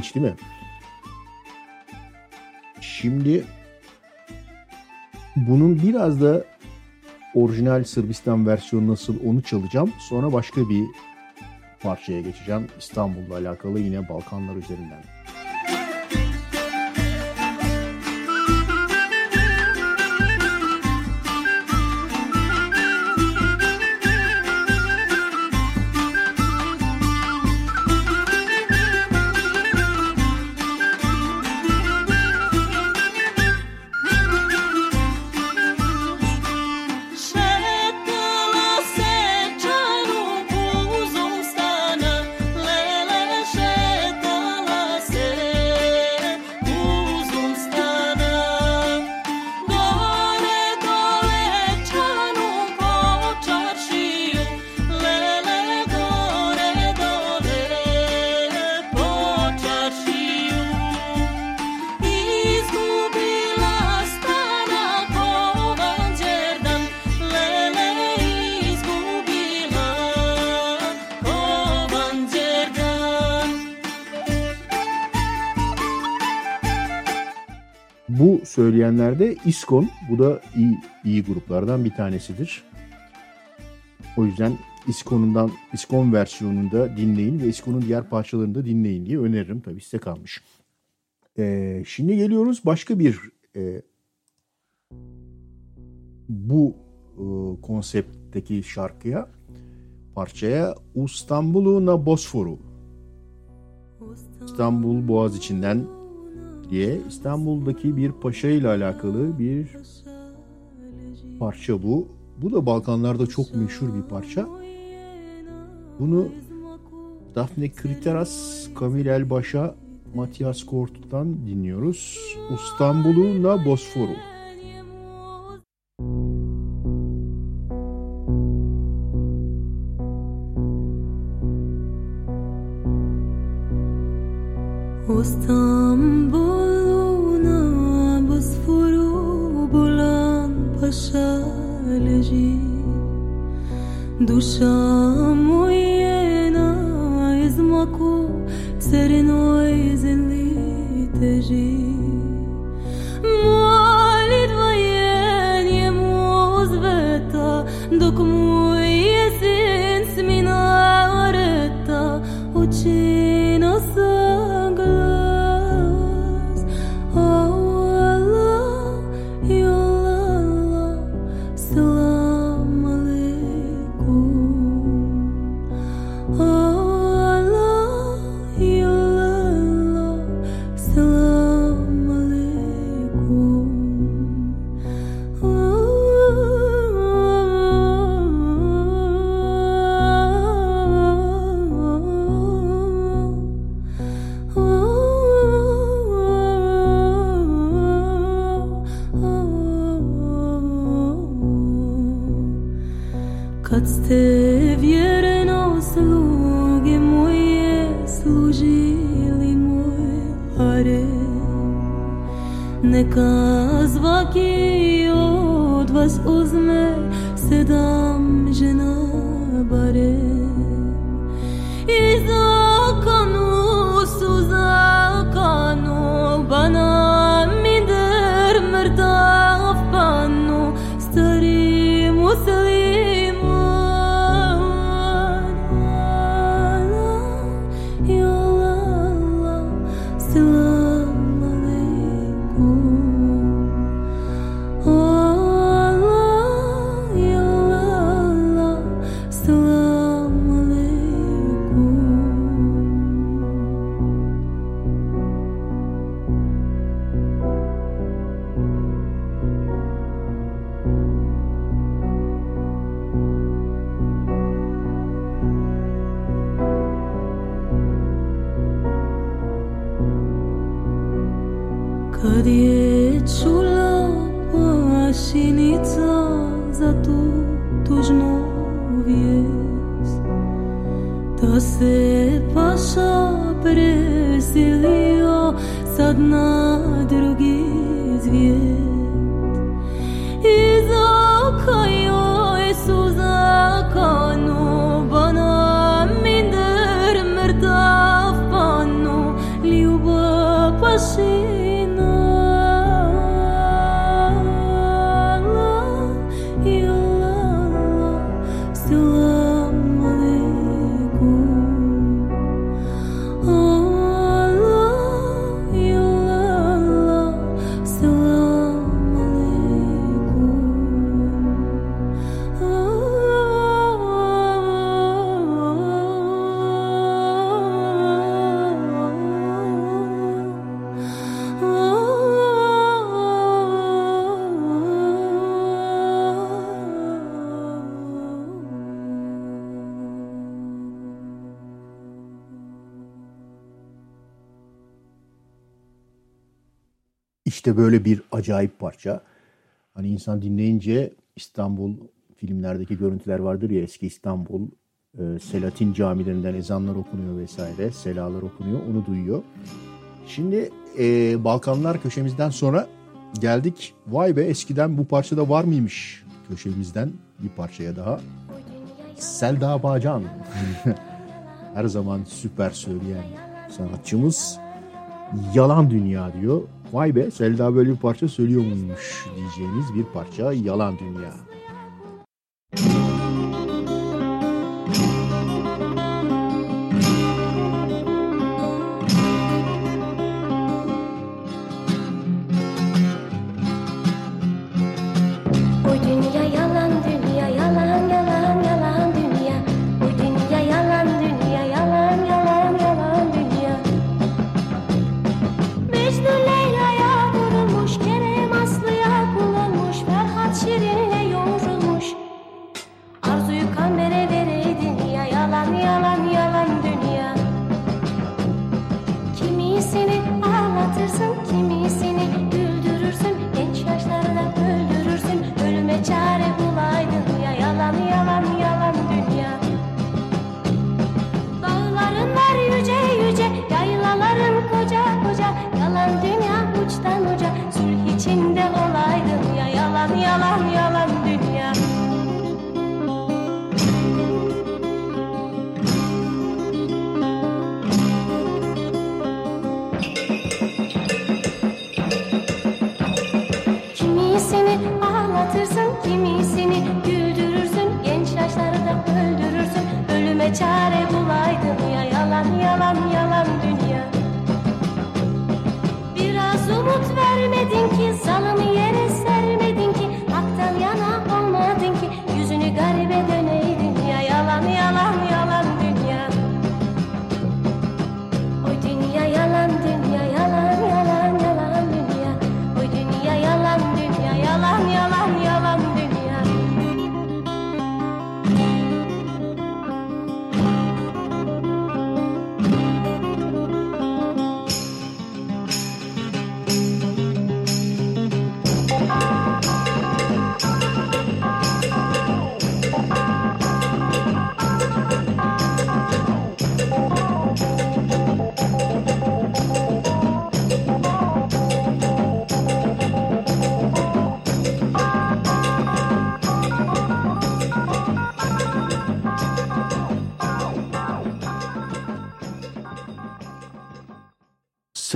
İlginç değil mi? Şimdi bunun biraz da orijinal Sırbistan versiyonu nasıl onu çalacağım. Sonra başka bir parçaya geçeceğim. İstanbul'la alakalı yine Balkanlar üzerinden. Bu söyleyenler de İskon. Bu da iyi, iyi gruplardan bir tanesidir. O yüzden İskon'undan, İskon versiyonunu da dinleyin ve İskon'un diğer parçalarını da dinleyin diye öneririm. Tabii size kalmış. Ee, şimdi geliyoruz başka bir e, bu e, konseptteki şarkıya, parçaya İstanbul'u na Bosforu. İstanbul Boğaz içinden diye İstanbul'daki bir paşa ile alakalı bir parça bu. Bu da Balkanlarda çok meşhur bir parça. Bunu Daphne Kriteras, Kamil Elbaş'a, Matias Kort'tan dinliyoruz. İstanbul'u na Bosforu. İstanbul'una leži Duša mu je na izmaku crnoj zemlji teži. İşte böyle bir acayip parça. Hani insan dinleyince İstanbul filmlerdeki görüntüler vardır ya eski İstanbul e, Selatin camilerinden ezanlar okunuyor vesaire selalar okunuyor onu duyuyor. Şimdi e, Balkanlar köşemizden sonra geldik vay be eskiden bu parçada var mıymış köşemizden bir parçaya daha. Selda Bağcan her zaman süper söyleyen sanatçımız Yalan Dünya diyor. Vay be Selda böyle bir parça söylüyor muymuş diyeceğiniz bir parça Yalan Dünya. Bu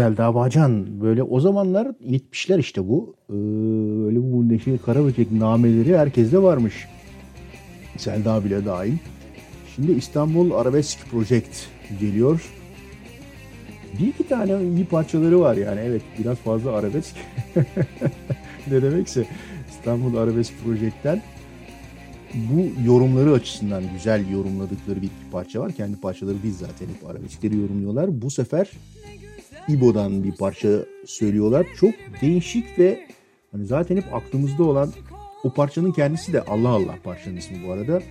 Selda Bağcan böyle o zamanlar 70'ler işte bu. Ee, böyle bu Neşe Karaböcek nameleri herkeste varmış. Selda bile dahil. Şimdi İstanbul Arabesk Project geliyor. Bir iki tane iyi parçaları var yani evet biraz fazla arabesk. ne demekse İstanbul Arabesk Project'ten bu yorumları açısından güzel yorumladıkları bir parça var. Kendi parçaları değil zaten hep arabeskleri yorumluyorlar. Bu sefer İbo'dan bir parça söylüyorlar. Çok değişik ve hani zaten hep aklımızda olan o parçanın kendisi de Allah Allah parçanın ismi bu arada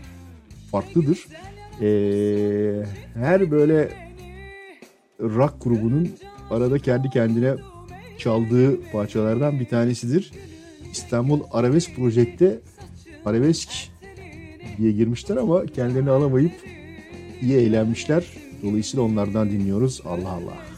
farklıdır. Ee, her böyle rock grubunun arada kendi kendine çaldığı parçalardan bir tanesidir. İstanbul Arabesk Project'te Arabesk diye girmişler ama kendilerini alamayıp iyi eğlenmişler. Dolayısıyla onlardan dinliyoruz. Allah Allah.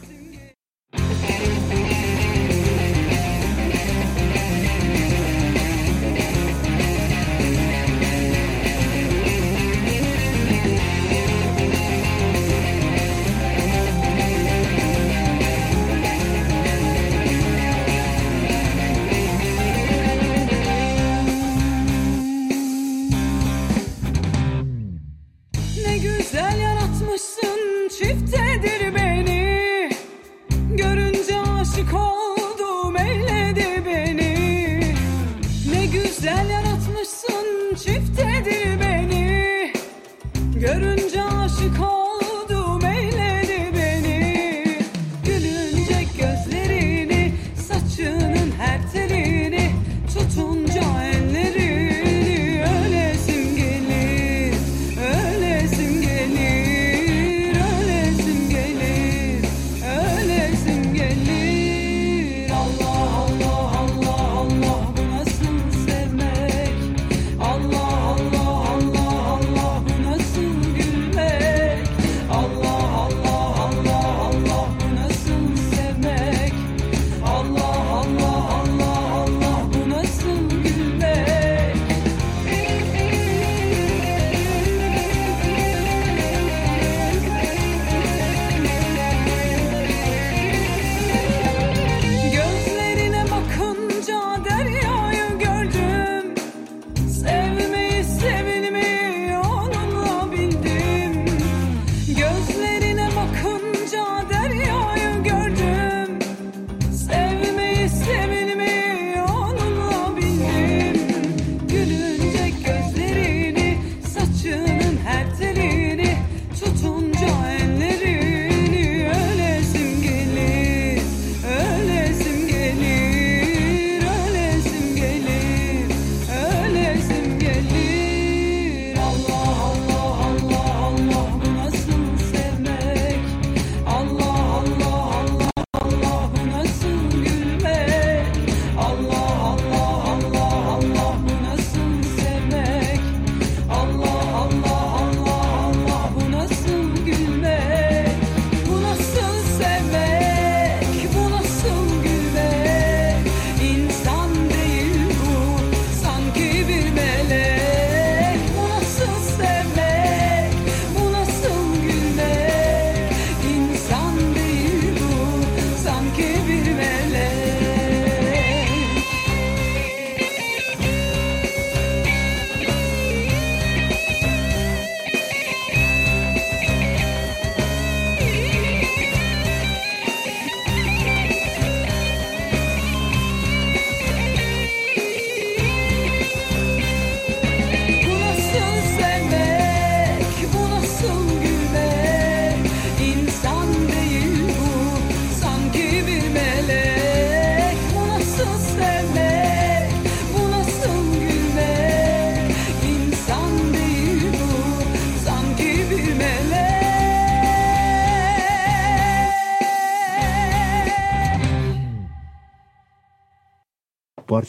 Görünce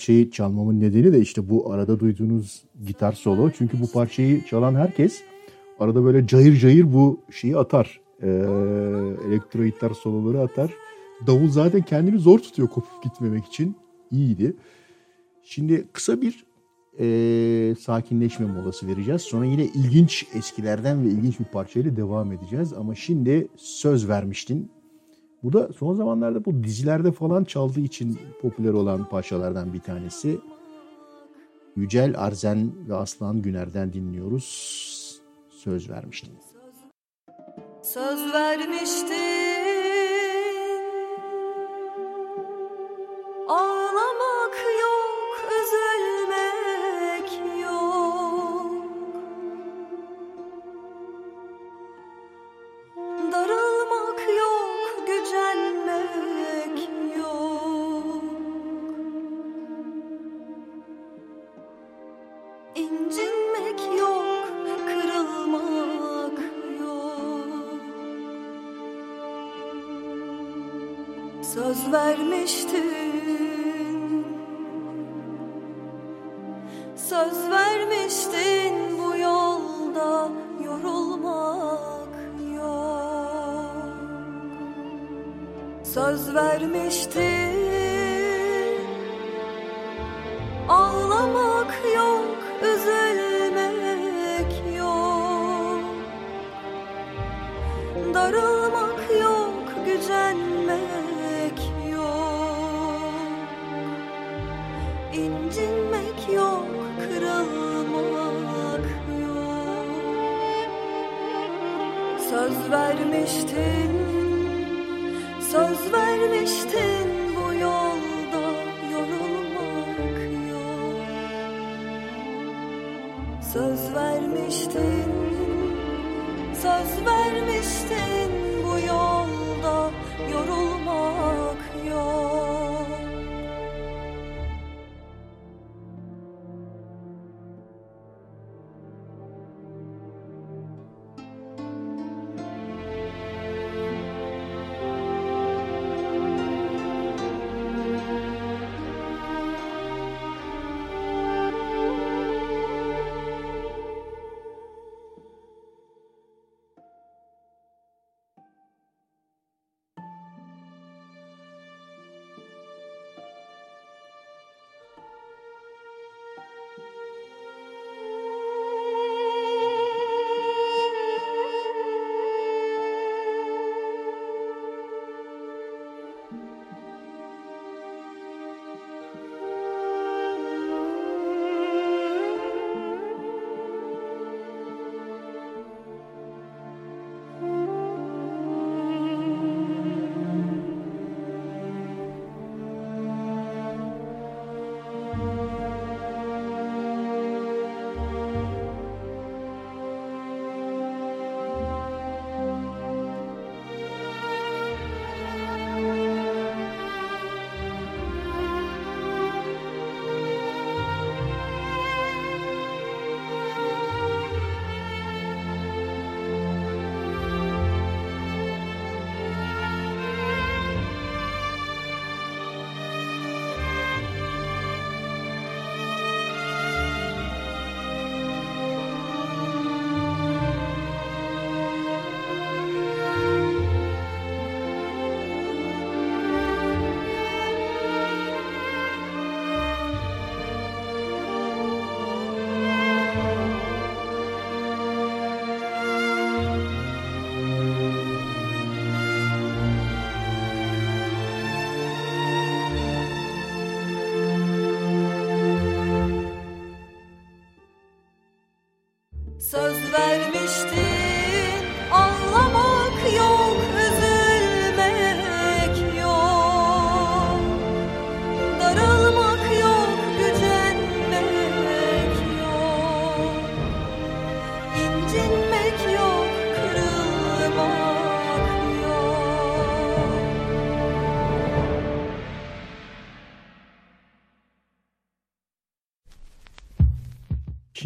parçayı çalmamın nedeni de işte bu arada duyduğunuz gitar solo. Çünkü bu parçayı çalan herkes arada böyle cayır cayır bu şeyi atar. Ee, elektro gitar soloları atar. Davul zaten kendini zor tutuyor kopup gitmemek için. İyiydi. Şimdi kısa bir e, sakinleşme molası vereceğiz. Sonra yine ilginç eskilerden ve ilginç bir parçayla devam edeceğiz. Ama şimdi söz vermiştin. Bu da son zamanlarda bu dizilerde falan çaldığı için popüler olan parçalardan bir tanesi. Yücel Arzen ve Aslan Güner'den dinliyoruz. Söz vermiştin. Söz vermiştin vermiştin. Söz vermiştin bu yolda yorulmak yok. Söz vermiştin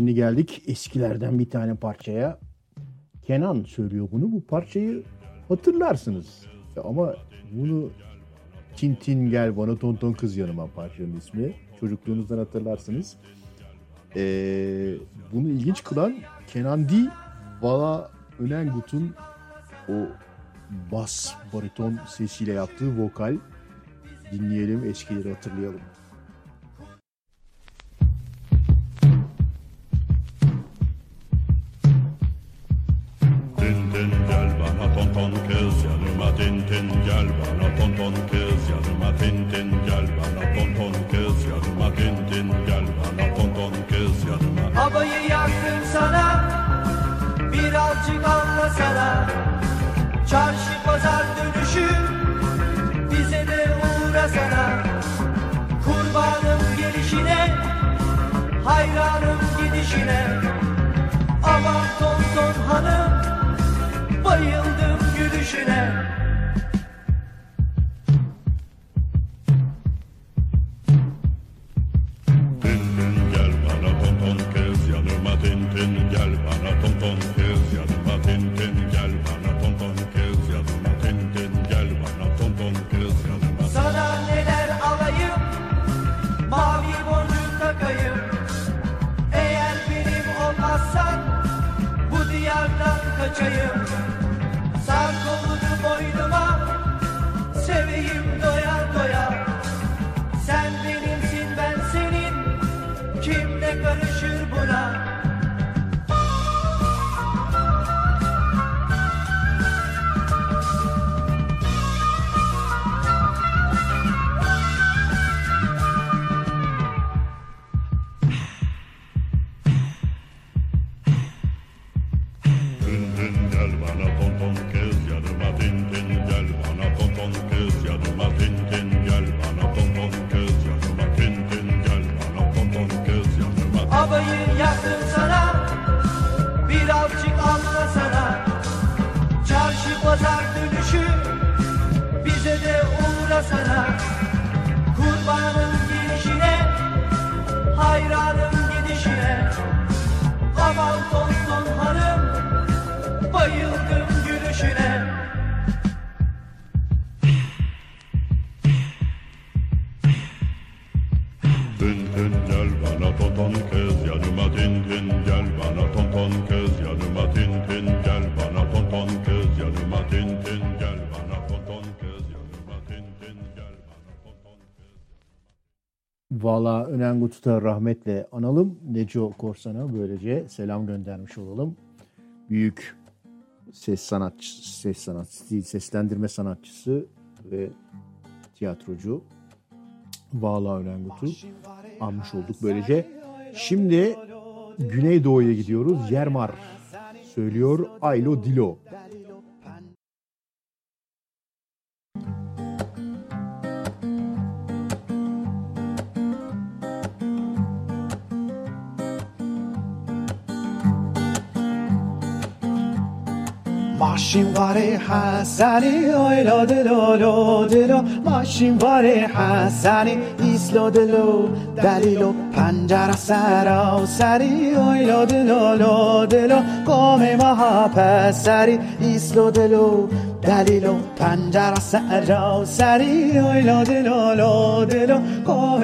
Şimdi geldik eskilerden bir tane parçaya. Kenan söylüyor bunu. Bu parçayı hatırlarsınız. Ama bunu Tintin gel bana tonton kız yanıma parçanın ismi. Çocukluğunuzdan hatırlarsınız. Ee, bunu ilginç kılan Kenan D. Vala Önengut'un o bas bariton sesiyle yaptığı vokal dinleyelim eskileri hatırlayalım. Da rahmetle analım. Neco Korsan'a böylece selam göndermiş olalım. Büyük ses sanatçısı, ses sanatçısı seslendirme sanatçısı ve tiyatrocu Valla Önengut'u anmış olduk böylece. Şimdi Güneydoğu'ya gidiyoruz. Yermar söylüyor Aylo Dilo. ماشین واره حسنی آیلا دلو لو دلو ماشین واره حسنی. ایسلو دلو دلیلو پنجره سرا سری آیلا دلو لو دلو قوم مها پسری ایسلو دلو دلیلو پنجره سرا سری آیلا دلو لو دلو قوم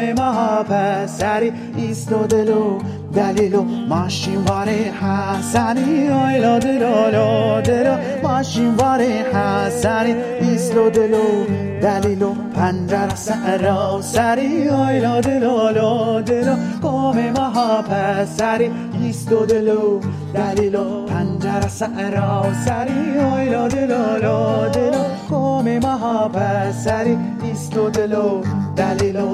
پسری ایسلو دلو دلیلو ماشین واره حسنی. آیلا دلو لو دلو ماشین واره حسنی. ایسلو دلو دلیلو پنجره سرا سری. آیلا دلو لو دلو قوم مها پسری ایسلو دلو دلیلو پنجره سرا سری. آیلا دلو لو دلو قوم مها پسری ایسلو دلو دلیلو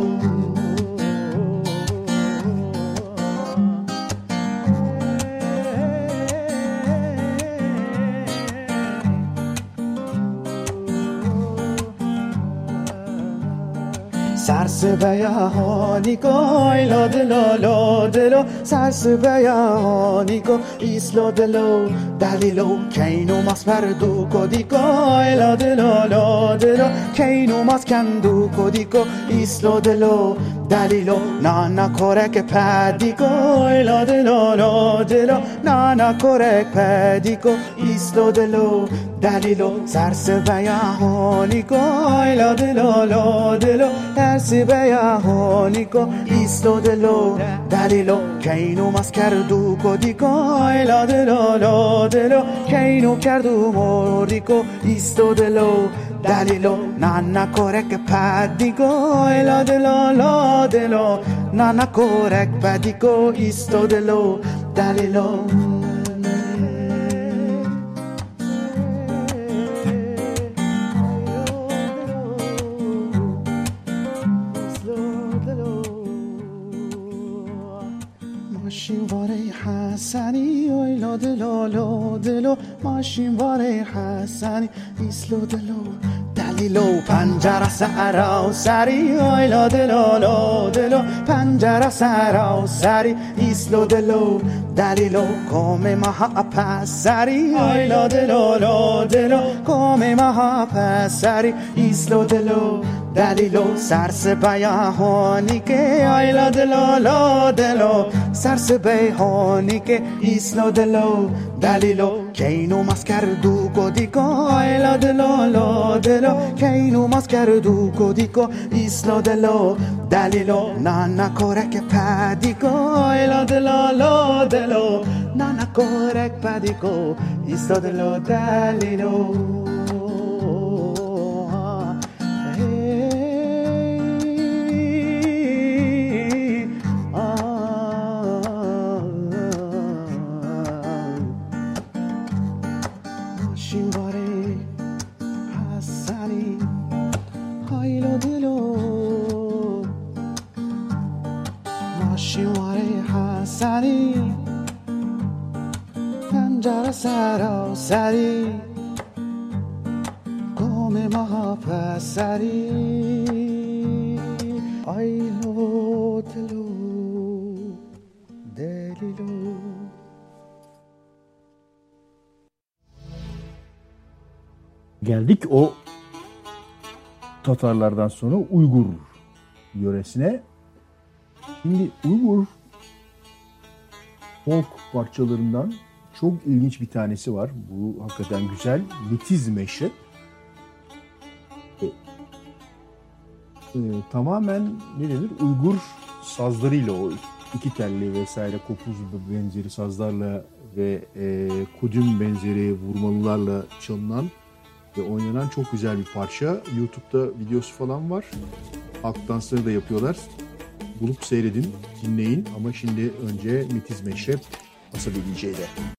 سبيانيكو هانی لا ایلاد لا دلا سر سبيانيكو ايس لا دلا دليلو كينو ماس بردو كوديكو اي لا دلا لا دلا كينو ماس كندو كوديكو ايس لا دلا دلیلو. نانا کرک پدیگو ایلا دلو نو دلو نانا کرک پدیگو ایستو دلو دلیلو. سرس بیاهونیگو ایلا دلو لو دلو ترس بیاهونیگو ایستو دلو دلیل دلیلو. کینو مس کردو کدیگو ایلا دلو لو دلو کینو کردو موریگو ایستو دلو دلیلو. نانا کورک پدیگو. ایلا دلو لا دلو نانا کورک پدیگو. ایستو دلو. دلیلو. ماشینواره حسنی. اوی لادلو لادلو ماشینواره حسنی. ایسلو دلو. علیلو پنجره سرا سری آیلا دلالو دلو پنجره سرا سری ایسلو دلو دلیلو کم مها پس سری آیلا دلالو دلو کم مها پس سری ایسلو دلو دلیلو سرس بیاهانی که آیلا دلو لو دلو سرس بیهانی که ایسلو دلو دلیلو کینو مس کردو گودیکو آیلا دلو لو دلو کینو مس کردو گودیکو ایسلو دلو دلیلو نانا کورک پدیکو آیلا دلو لو دلو نانا کورک پدیکو ایسلو دلو دلیلو پنجره سرا سری گم ما پسری آیلو دلو دلیلو Geldik o Tatarlardan sonra Uygur yöresine. Şimdi Uygur folk parçalarından çok ilginç bir tanesi var. Bu hakikaten güzel. Mitiz Meşrep. E, e, tamamen ne denir? Uygur sazlarıyla o iki telli vesaire kopuz benzeri sazlarla ve e, kudüm benzeri vurmalılarla çalınan ve oynanan çok güzel bir parça. YouTube'da videosu falan var. Halk dansları da yapıyorlar. Bulup seyredin, dinleyin ama şimdi önce Mitiz Meşrep Asabi DJ'de.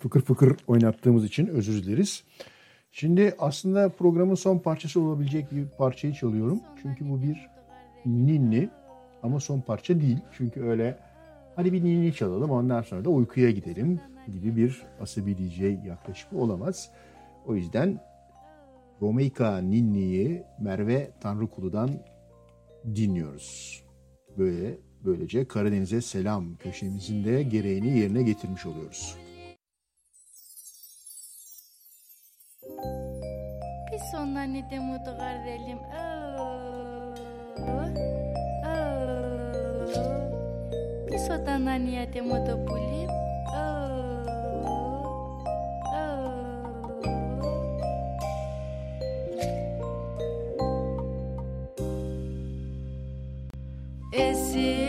fıkır fıkır oynattığımız için özür dileriz. Şimdi aslında programın son parçası olabilecek bir parçayı çalıyorum. Çünkü bu bir ninni ama son parça değil. Çünkü öyle hadi bir ninni çalalım ondan sonra da uykuya gidelim gibi bir asabi DJ yaklaşımı olamaz. O yüzden Romeika Ninni'yi Merve Tanrıkulu'dan dinliyoruz. Böyle böylece Karadeniz'e selam köşemizin de gereğini yerine getirmiş oluyoruz. Bisogna ne temuto gardelim. Bisogna ne temuto pulim. Esse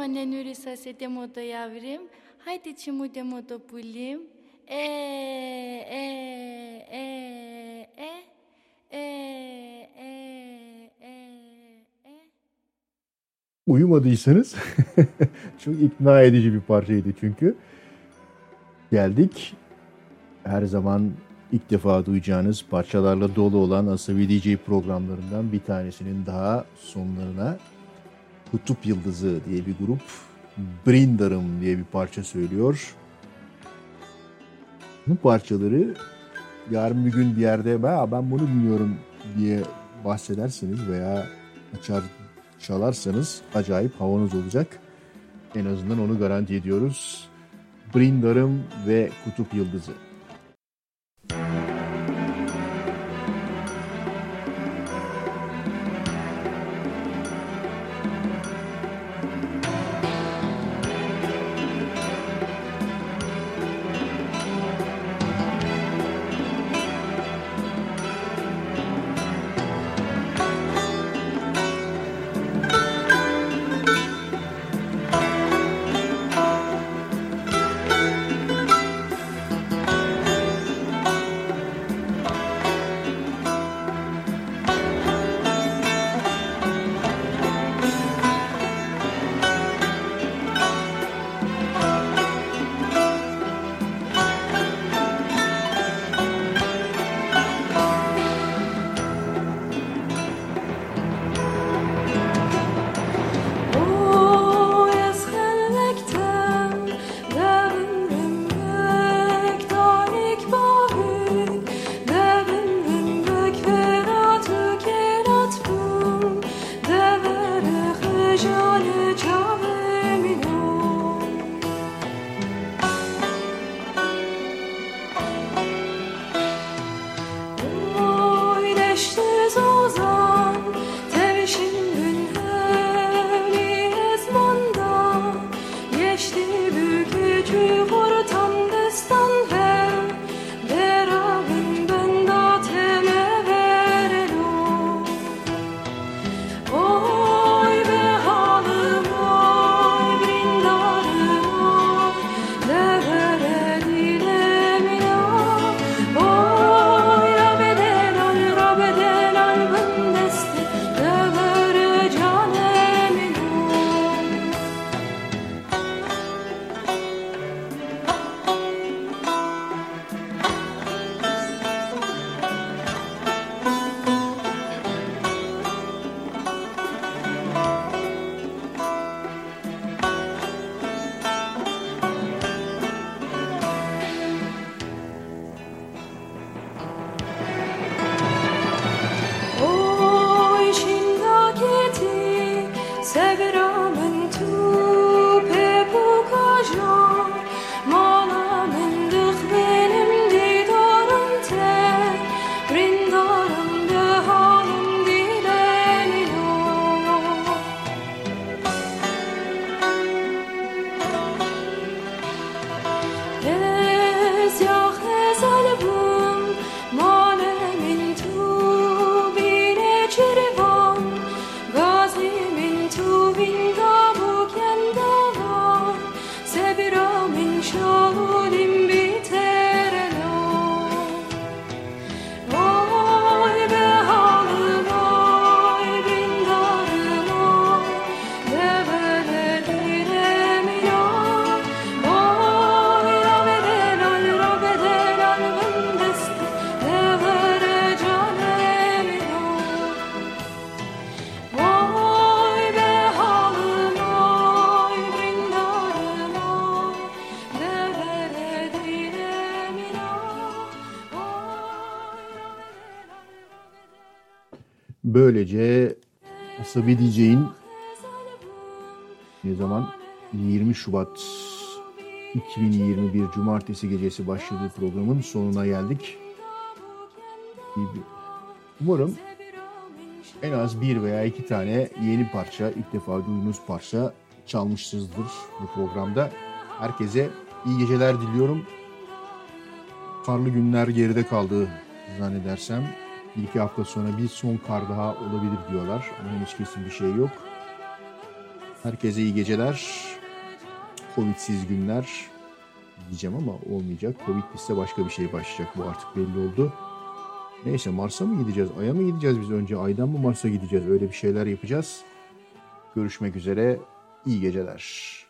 Der όμορφα νιανιούρι σας ete moto yavrim Haydi çimude moto pulim E e e e e e e Uyumadıysanız çok ikna edici bir parçaydı çünkü. Geldik her zaman ilk defa duyacağınız parçalarla dolu olan Asabi DJ programlarından bir tanesinin daha sonlarına Kutup Yıldızı diye bir grup Brindarım diye bir parça söylüyor. Bu parçaları yarın bir gün bir yerde "Ha, ben bunu dinliyorum diye bahsederseniz veya açar çalarsanız acayip havanız olacak. En azından onu garanti ediyoruz. Brindarım ve Kutup Yıldızı. Böylece Asabi DJ'in ne zaman 20 Şubat 2021 Cumartesi gecesi başladığı programın sonuna geldik. Umarım en az bir veya iki tane yeni parça, ilk defa duyduğunuz parça çalmışsınızdır bu programda. Herkese iyi geceler diliyorum. Karlı günler geride kaldı zannedersem. Bir iki hafta sonra bir son kar daha olabilir diyorlar ama henüz kesin bir şey yok. Herkese iyi geceler. Covid'siz günler diyeceğim ama olmayacak. Covid bitse başka bir şey başlayacak. Bu artık belli oldu. Neyse Mars'a mı gideceğiz? Ay'a mı gideceğiz biz önce? Ay'dan mı Mars'a gideceğiz? Öyle bir şeyler yapacağız. Görüşmek üzere. İyi geceler.